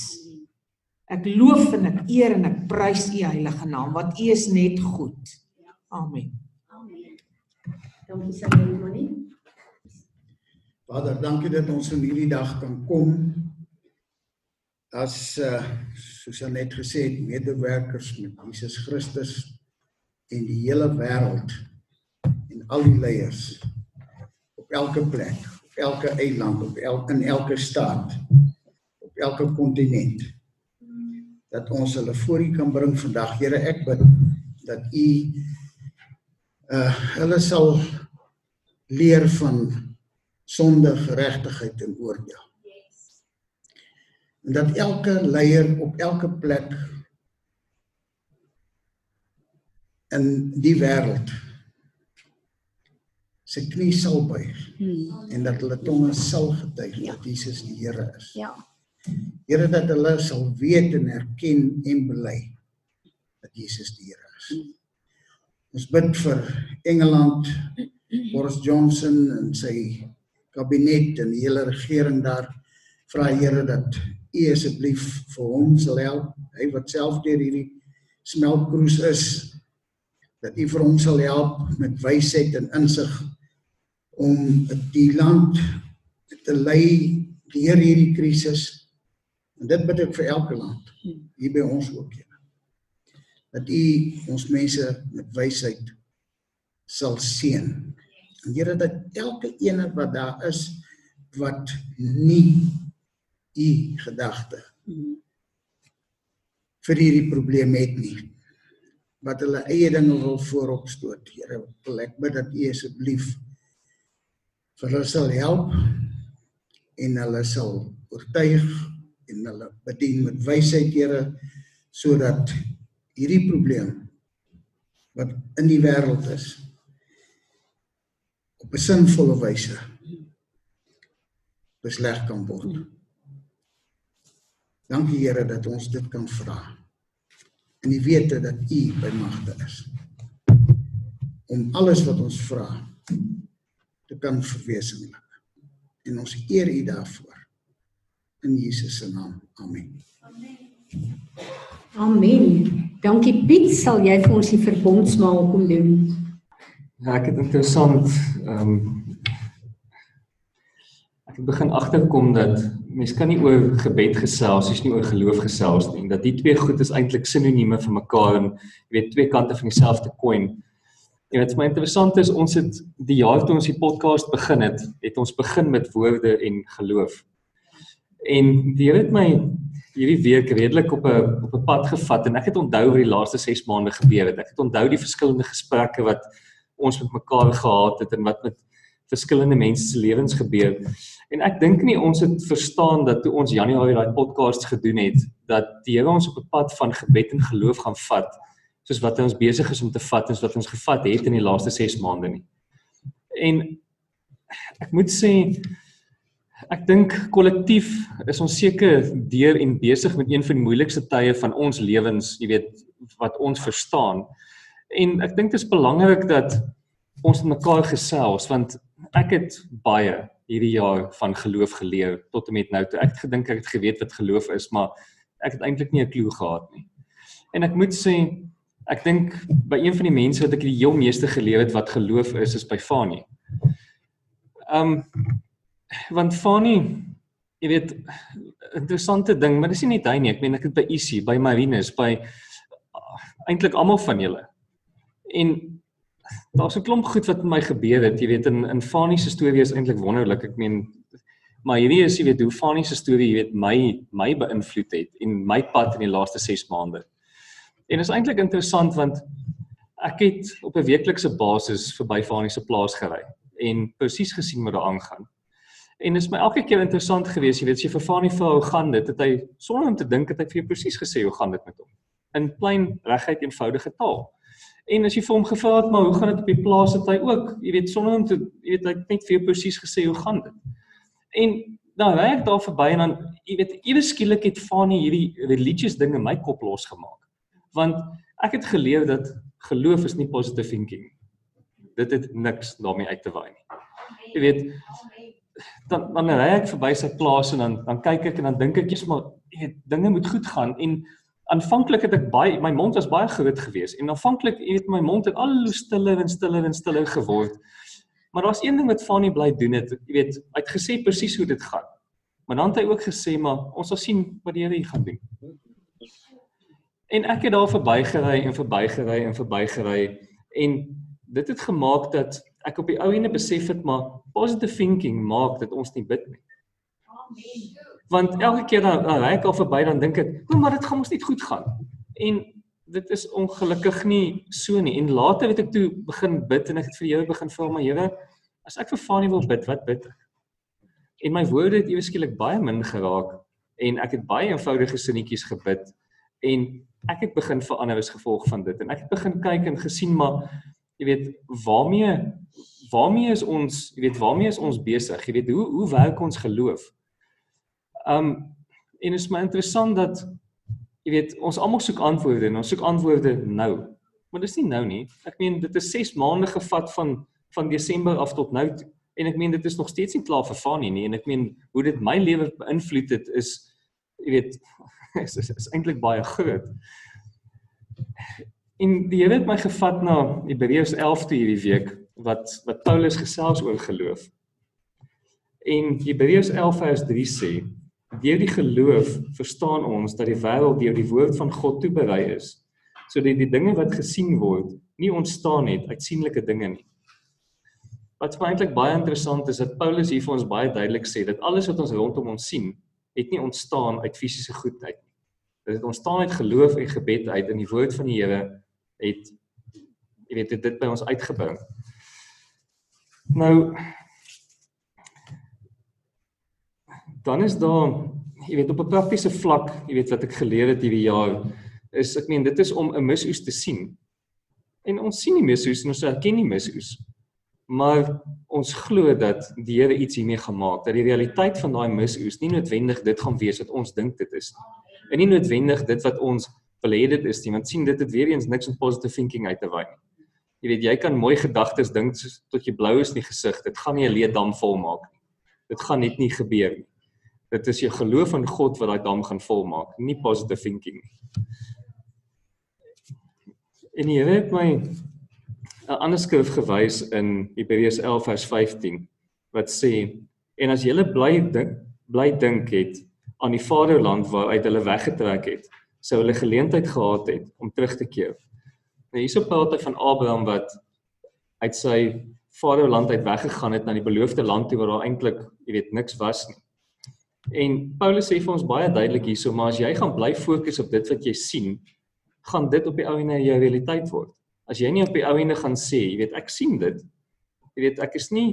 K: Ek loof en ek eer en ek prys U heilige naam want U is net goed. Amen. Amen.
A: Dankie Samuel Manie.
L: Vader, dankie dat ons in hierdie dag kan kom as uh soos hy net gesê het medewerkers met Jesus Christus en die hele wêreld en al die leiers op elke plek, elke eiland, op elke in elke staat, op elke kontinent dat ons hulle voor U kan bring vandag. Here, ek bid dat U uh hulle sal leer van sonde, geregtigheid en oordeel. En dat elke leier op elke plek in die wêreld sy knie sal buig hmm. en dat hulle tonge sal getuig ja. dat Jesus die Here is. Ja. Here dat hulle sal weet en erken en bely dat Jesus die Here is. Ons bid vir Engeland, Boris Johnson en sy kabinet en die hele regering daar. Vra Here dat U asseblief vir hom sal help. Hy wat self deur hierdie smeltkroes is dat U vir hom sal help met wysheid en insig om die land te lei deur hierdie krisis En dit bid ek vir elke land hier by ons ook hier. dat U ons mense met wysheid sal seën. En Here dat elke ene wat daar is wat nie U gedagte vir hierdie probleem het nie wat hulle eie dinge wil vooropstoot. Here, ek bid dat U asseblief vir hulle sal help en hulle sal oortuig en hulle bedien met wysheid, Here, sodat hierdie probleem wat in die wêreld is op 'n sinvolle wyse besleg kan word. Dankie Here dat ons dit kan vra. En U weet dat U by magte is om alles wat ons vra te kan verwesenlik. En ons eer U daarvoor. In Jesus se naam. Amen.
A: Amen. Dankie Piet, sal jy vir ons die verbondsmaal kom doen?
C: Ja, ek het interessant ehm um, ek het begin agterkom dat mense kan nie oor gebed gesels as jy nie oor geloof gesels nie. Dat die twee goed is eintlik sinonieme vir mekaar en jy weet twee kante van dieselfde coin. En wat my interessant is, ons het die jaar toe ons die podcast begin het, het ons begin met woorde en geloof. En die Here het my hierdie week redelik op 'n op 'n pad gevat en ek het onthou wat die laaste 6 maande gebeur het. Ek het onthou die verskillende gesprekke wat ons met mekaar gehad het en wat met verskillende mense se lewens gebeur. En ek dink nie ons het verstaan dat toe ons Januarie daai podcast gedoen het dat die Here ons op 'n pad van gebed en geloof gaan vat soos wat ons besig is om te vat en wat ons gevat het in die laaste 6 maande nie. En ek moet sê ek dink kollektief is ons seker deur en besig met een van die moeilikste tye van ons lewens, jy weet, wat ons verstaan. En ek dink dit is belangrik dat ons met mekaar gesels want ek het baie hierdie jaar van geloof geleer tot en met nou toe. Ek het gedink ek het geweet wat geloof is, maar ek het eintlik nie 'n klou gehad nie. En ek moet sê ek dink by een van die mense wat ek die heel meeste geleer het wat geloof is, is by Fanie. Um want Fanie, jy weet, interessante ding, maar dis nie net hy nie. Ek meen ek het by Isie, by Marinus, by eintlik almal van julle. En daar's 'n klomp goed wat met my gebeur het. Jy weet in in Fanie se storie is eintlik wonderlik. Ek meen maar hierdie is jy weet hoe Fanie se storie jy weet my my beïnvloed het en my pad in die laaste 6 maande. En is eintlik interessant want ek het op 'n weeklikse basis verby Fanie se plaas gery en presies gesien wat daar aangaan. En dit is my elke keer interessant geweest, jy weet, as jy vir Fanie vra hoe gaan dit, het hy sonder om te dink het hy vir jou presies gesê hoe gaan dit met hom. In plain reguit eenvoudige taal. En as jy vir hom gevra het maar hoe gaan dit op die plaas het hy ook, jy weet sonder om te jy weet hy het net vir jou presies gesê hoe gaan dit. En dan ry ek daar verby en dan jy weet ewe skielik het Fanie hierdie religious ding in my kop losgemaak. Want ek het geleer dat geloof is nie positive thinking. Dit het niks daarmee uit te waai nie. Jy weet dan dan ry ek verby sy plaas en dan dan kyk ek en dan dink ek jy's maar jy weet dinge moet goed gaan en aanvanklik het ek baie my mond was baie groot geweest en aanvanklik jy weet my mond het al hoe stiller en stiller en stiller geword. Maar daar's een ding wat Fanny bly doen het, jy weet, hy het gesê presies hoe dit gaan. Maar dan het hy ook gesê maar ons sal sien wat die Here hier gaan doen. En ek het daar verbygery en verbygery en verbygery en dit het gemaak dat ek op die ou ene besef het maar positive thinking maak dat ons nie bid nie. Amen want elke keer dan dan ry ek al verby dan dink ek, "O, maar dit gaan mos net goed gaan." En dit is ongelukkig nie so nie. En later het ek toe begin bid en ek het vir jou begin vra, "Maar Here, as ek vir Fanie wil bid, wat bid ek?" En my woorde het ewe skielik baie min geraak en ek het baie eenvoudige sinnetjies gebid en ek het begin verander as gevolg van dit en ek het begin kyk en gesien maar jy weet waarmee waarmee is ons jy weet waarmee is ons besig jy weet hoe hoe werk ons geloof Um en is my interessant dat jy weet ons almal soek antwoorde en ons soek antwoorde nou. Maar dis nie nou nie. Ek meen dit is 6 maande gevat van van Desember af tot nou toe. en ek meen dit is nog steeds nie klaar vir Fanie nie en ek meen hoe dit my lewe beïnvloed het is jy weet is, is, is eintlik baie groot. En die Here het my gevat na Hebreërs 11 toe hierdie week wat wat Paulus gesels oor geloof. En Hebreërs 11 vers 3 sê Deur die geloof verstaan ons dat die wêreld deur die woord van God toeberei is sodat die dinge wat gesien word nie ontstaan het uit sienlike dinge nie. Wat vir my eintlik baie interessant is dat Paulus hier vir ons baie duidelik sê dat alles wat ons rondom ons sien, het nie ontstaan uit fisiese goedheid nie. Dit het ontstaan uit geloof en gebed uit in die woord van die Here het jy weet dit by ons uitgebring. Nou dan is daar jy weet op 'n praktiese vlak, jy weet wat ek geleer het hierdie jaar is ek meen dit is om 'n misoes te sien. En ons sien nie misoes en ons erken nie misoes. Maar ons glo dat die Here iets hiermee gemaak, dat die realiteit van daai misoes nie noodwendig dit gaan wees wat ons dink dit is nie. En nie noodwendig dit wat ons wil hê dit is nie, want sien dit het weer eens niks met positive thinking uit te waai nie. Jy weet jy kan mooi gedagtes dink tot jy blou is in die gesig, dit gaan nie 'n leedam volmaak nie. Dit gaan net nie gebeur nie. Dit is jou geloof in God wat daai dam gaan volmaak, nie positive thinking nie. En jy weet my 'n ander skrif gewys in Hebreërs 11 vers 15 wat sê en as jy bly dink bly dink het aan die vaderland waaruit hulle weggetrek het, sou hulle geleentheid gehad het om terug te keer. Nou hierso praat hy van Abraham wat uit sy vaderland uit weggegaan het na die beloofde land toe waar daar eintlik, jy weet, niks was nie. En Paulus sê vir ons baie duidelik hierso, maar as jy gaan bly fokus op dit wat jy sien, gaan dit op die ou en jou realiteit word. As jy nie op die ou en gaan sê, jy weet, ek sien dit. Jy weet, ek is nie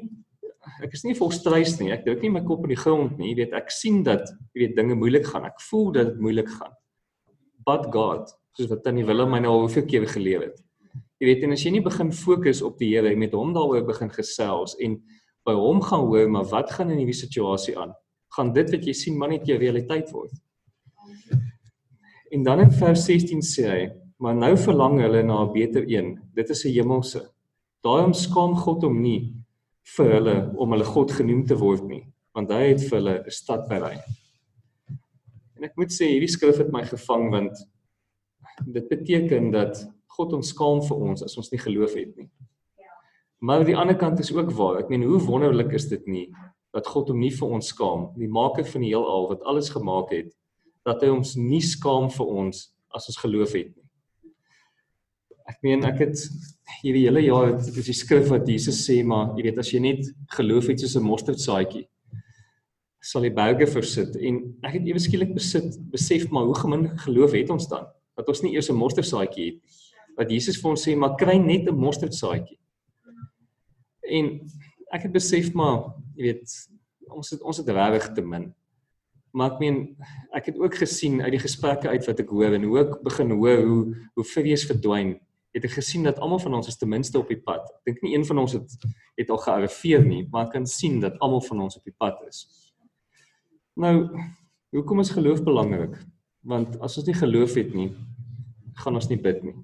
C: ek is nie vol stres nie. Ek druk nie my kop in die grond nie. Jy weet, ek sien dat jy weet dinge moeilik gaan. Ek voel dat dit moeilik gaan. But God, soos wat Tannie Willem my nou al hoeveel keer geleer het. Jy weet, en as jy nie begin fokus op die Here en met hom daaroor begin gesels en by hom gaan hoor maar wat gaan in hierdie situasie aan? gaan dit wat jy sien maar net jou realiteit word. En dan in vers 16 sê hy, maar nou verlang hulle na 'n beter een. Dit is 'n hemelse. Daarom skaam God hom nie vir hulle om hulle God genoem te word nie, want hy het vir hulle 'n stad berei. En ek moet sê hierdie skrif het my gevang want dit beteken dat God ons skaam vir ons as ons nie geloof het nie. Maar aan die ander kant is ook waar. Ek meen hoe wonderlik is dit nie dat God hom nie vir ons skaam, die maker van die heelal wat alles gemaak het, dat hy ons nie skaam vir ons as ons geloof het nie. Ek meen ek het hierdie hele jaar het dis die skrif wat Jesus sê maar jy weet as jy net geloof het soos 'n mosterdsaadjie sal die berge versit en ek het ewe skielik besit besef maar hoe gemin geloof het ons dan dat ons nie eers 'n mosterdsaadjie het wat Jesus vir ons sê maar kry net 'n mosterdsaadjie en ek het besef maar jy weet ons het ons het regtig te min. Maar ek meen ek het ook gesien uit die gesprekke uit wat ek hoor en hoe ek begin hoor hoe hoe vrees verdwyn. Het ek gesien dat almal van ons is ten minste op die pad. Ek dink nie een van ons het het al gearriveer nie, maar ek kan sien dat almal van ons op die pad is. Nou, hoekom is geloof belangrik? Want as ons nie geloof het nie, gaan ons nie bid nie.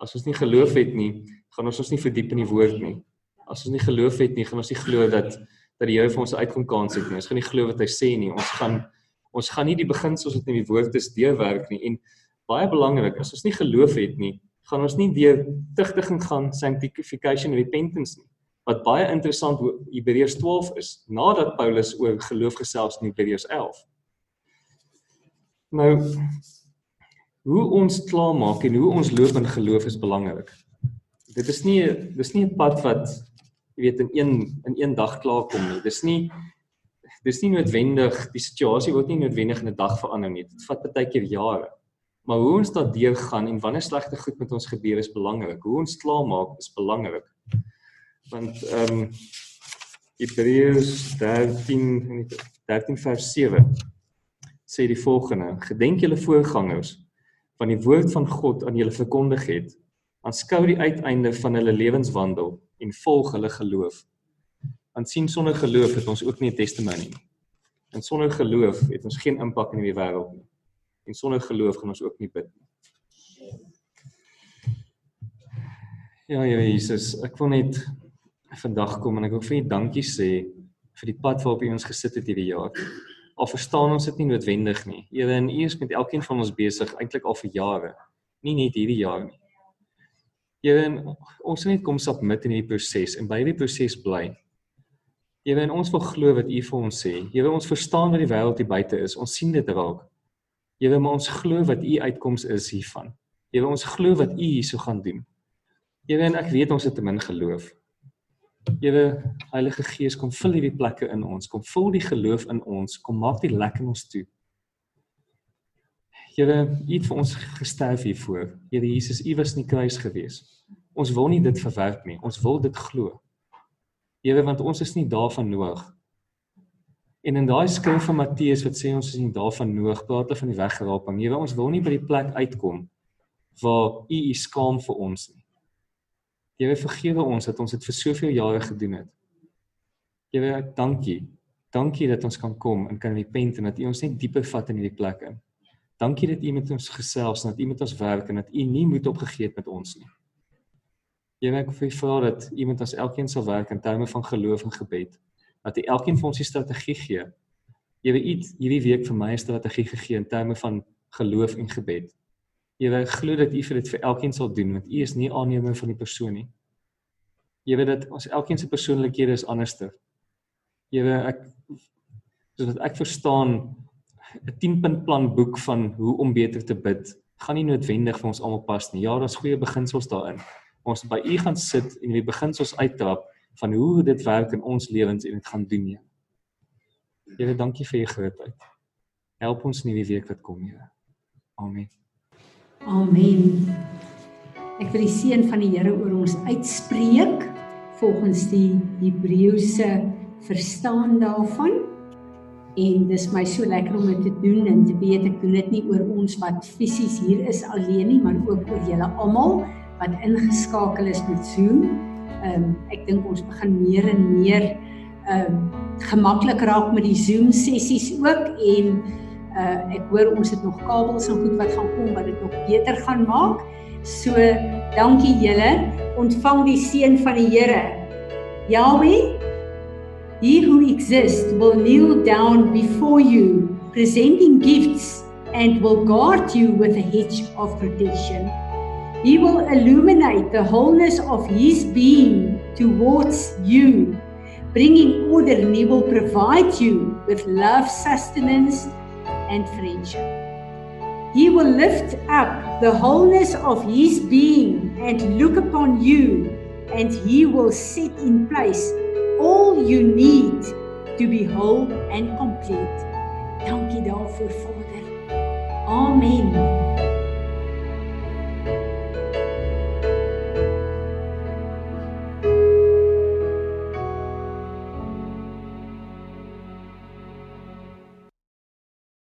C: As ons nie geloof het nie, gaan ons ons nie verdiep in die woord nie. As ons nie geloof het nie, gaan ons nie glo dat dat die Here vir ons 'n uitkomkans het nie. Ons gaan nie glo wat hy sê nie. Ons gaan ons gaan nie die beginsels wat in die woord is deurwerk nie. En baie belangrik, as ons nie geloof het nie, gaan ons nie deur tigtiging gaan sanctification repentance nie. Wat baie interessant Hebreërs 12 is, nadat Paulus oor geloof gesels in Hebreërs 11. Nou hoe ons klaarmaak en hoe ons loop in geloof is belangrik. Dit is nie dis nie 'n pad wat jy weet in een in een dag klaar kom nie. Dis nie dis nie noodwendig die situasie word nie noodwendig in 'n dag verander nie. Dit vat baie keer jare. Maar hoe ons daardeur gaan en wanneer slegte goed met ons gebeur is belangrik. Hoe ons klaar maak is belangrik. Want ehm um, Hebreërs 13 13 vers 7 sê die volgende: Gedenk julle voorgangers van die woord van God aan julle verkondig het. Aanskou die uiteinde van hulle lewenswandel en volg hulle geloof. Want sien sonder geloof het ons ook nie 'n testimony nie. En sonder geloof het ons geen impak in die wêreld nie. En sonder geloof gaan ons ook nie bid nie. Ja, ja Jesus, ek wil net vandag kom en ek wil vir U dankie sê vir die pad waarop U ons gesit het hierdie jaar. Al verstaan ons dit nie noodwendig nie. Here, en U is met elkeen van ons besig eintlik al vir jare. Nie net hierdie jaar nie. Here, ons moet net kom submit in hierdie proses en by hierdie proses bly. Here, en ons wil glo wat U vir ons sê. Here, ons verstaan wat die wêreld hier buite is. Ons sien dit raak. Here, maar ons glo wat U uitkoms is hiervan. Here ons glo wat U hierso gaan doen. Here en ek weet ons het te min geloof. Here Heilige Gees kom vul hierdie plekke in ons, kom vul die geloof in ons, kom maak die lek in ons toe. Here, U het vir ons gesterf hiervoor. Here Jesus, U was in die kruis gewees. Ons wil nie dit verwerp nie. Ons wil dit glo. Here, want ons is nie daarvan nodig. En in daai skrif van Matteus wat sê ons is nie daarvan nodig, praat hulle van die weggeraping. Here, ons wil nie by die plek uitkom waar U U skaam vir ons nie. Here, vergewe ons dat ons dit vir soveel jare gedoen het. Here, dankie. Dankie dat ons kan kom en kan repent en dat U ons net dieper vat in hierdie plek in. Dankie dat U met ons gesels en dat U met ons werk en dat U nie moet opgegee het met ons nie. Here, ek vir vra dat U met ons elkeen sal werk in terme van geloof en gebed. Dat U elkeen vir ons 'n strategie gee. U het hierdie week vir my 'n strategie gegee in terme van geloof en gebed. Ek glo dat U vir dit vir elkeen sal doen want U is nie aannemer van die persoon nie. Jy weet dat ons elkeen se persoonlikhede is anderster. Here, ek soos wat ek verstaan 'n 10-punt plan boek van hoe om beter te bid gaan nie noodwendig vir ons almal pas nie. Ja, daar's goeie beginsels daarin. Ons by u gaan sit en die beginsels uittrap van hoe dit werk in ons lewens en dit gaan doen nie. Here, dankie vir u grootheid. Help ons in hierdie week wat kom, Here. Amen.
A: Amen. Ek wil die seën van die Here oor ons uitspreek volgens die Hebreëse verstaan daarvan. En dis my so lekker om dit te doen en te weet ek doen dit nie oor ons wat fisies hier is alleen nie, maar ook oor julle almal wat ingeskakel is met Zoom. Ehm um, ek dink ons begin meer en meer ehm um, gemaklik raak met die Zoom sessies ook en uh ek hoor ons het nog kabels en goed wat gaan kom wat dit nog beter gaan maak. So dankie julle. Ontvang die seën van die Here. Yahweh He who exists will kneel down before you, presenting gifts, and will guard you with a hedge of protection. He will illuminate the wholeness of His being towards you, bringing order, and He will provide you with love, sustenance, and friendship. He will lift up the wholeness of His being and look upon you, and He will set in place all you need to be whole and complete. Dankie daarvoor Vader. Amen.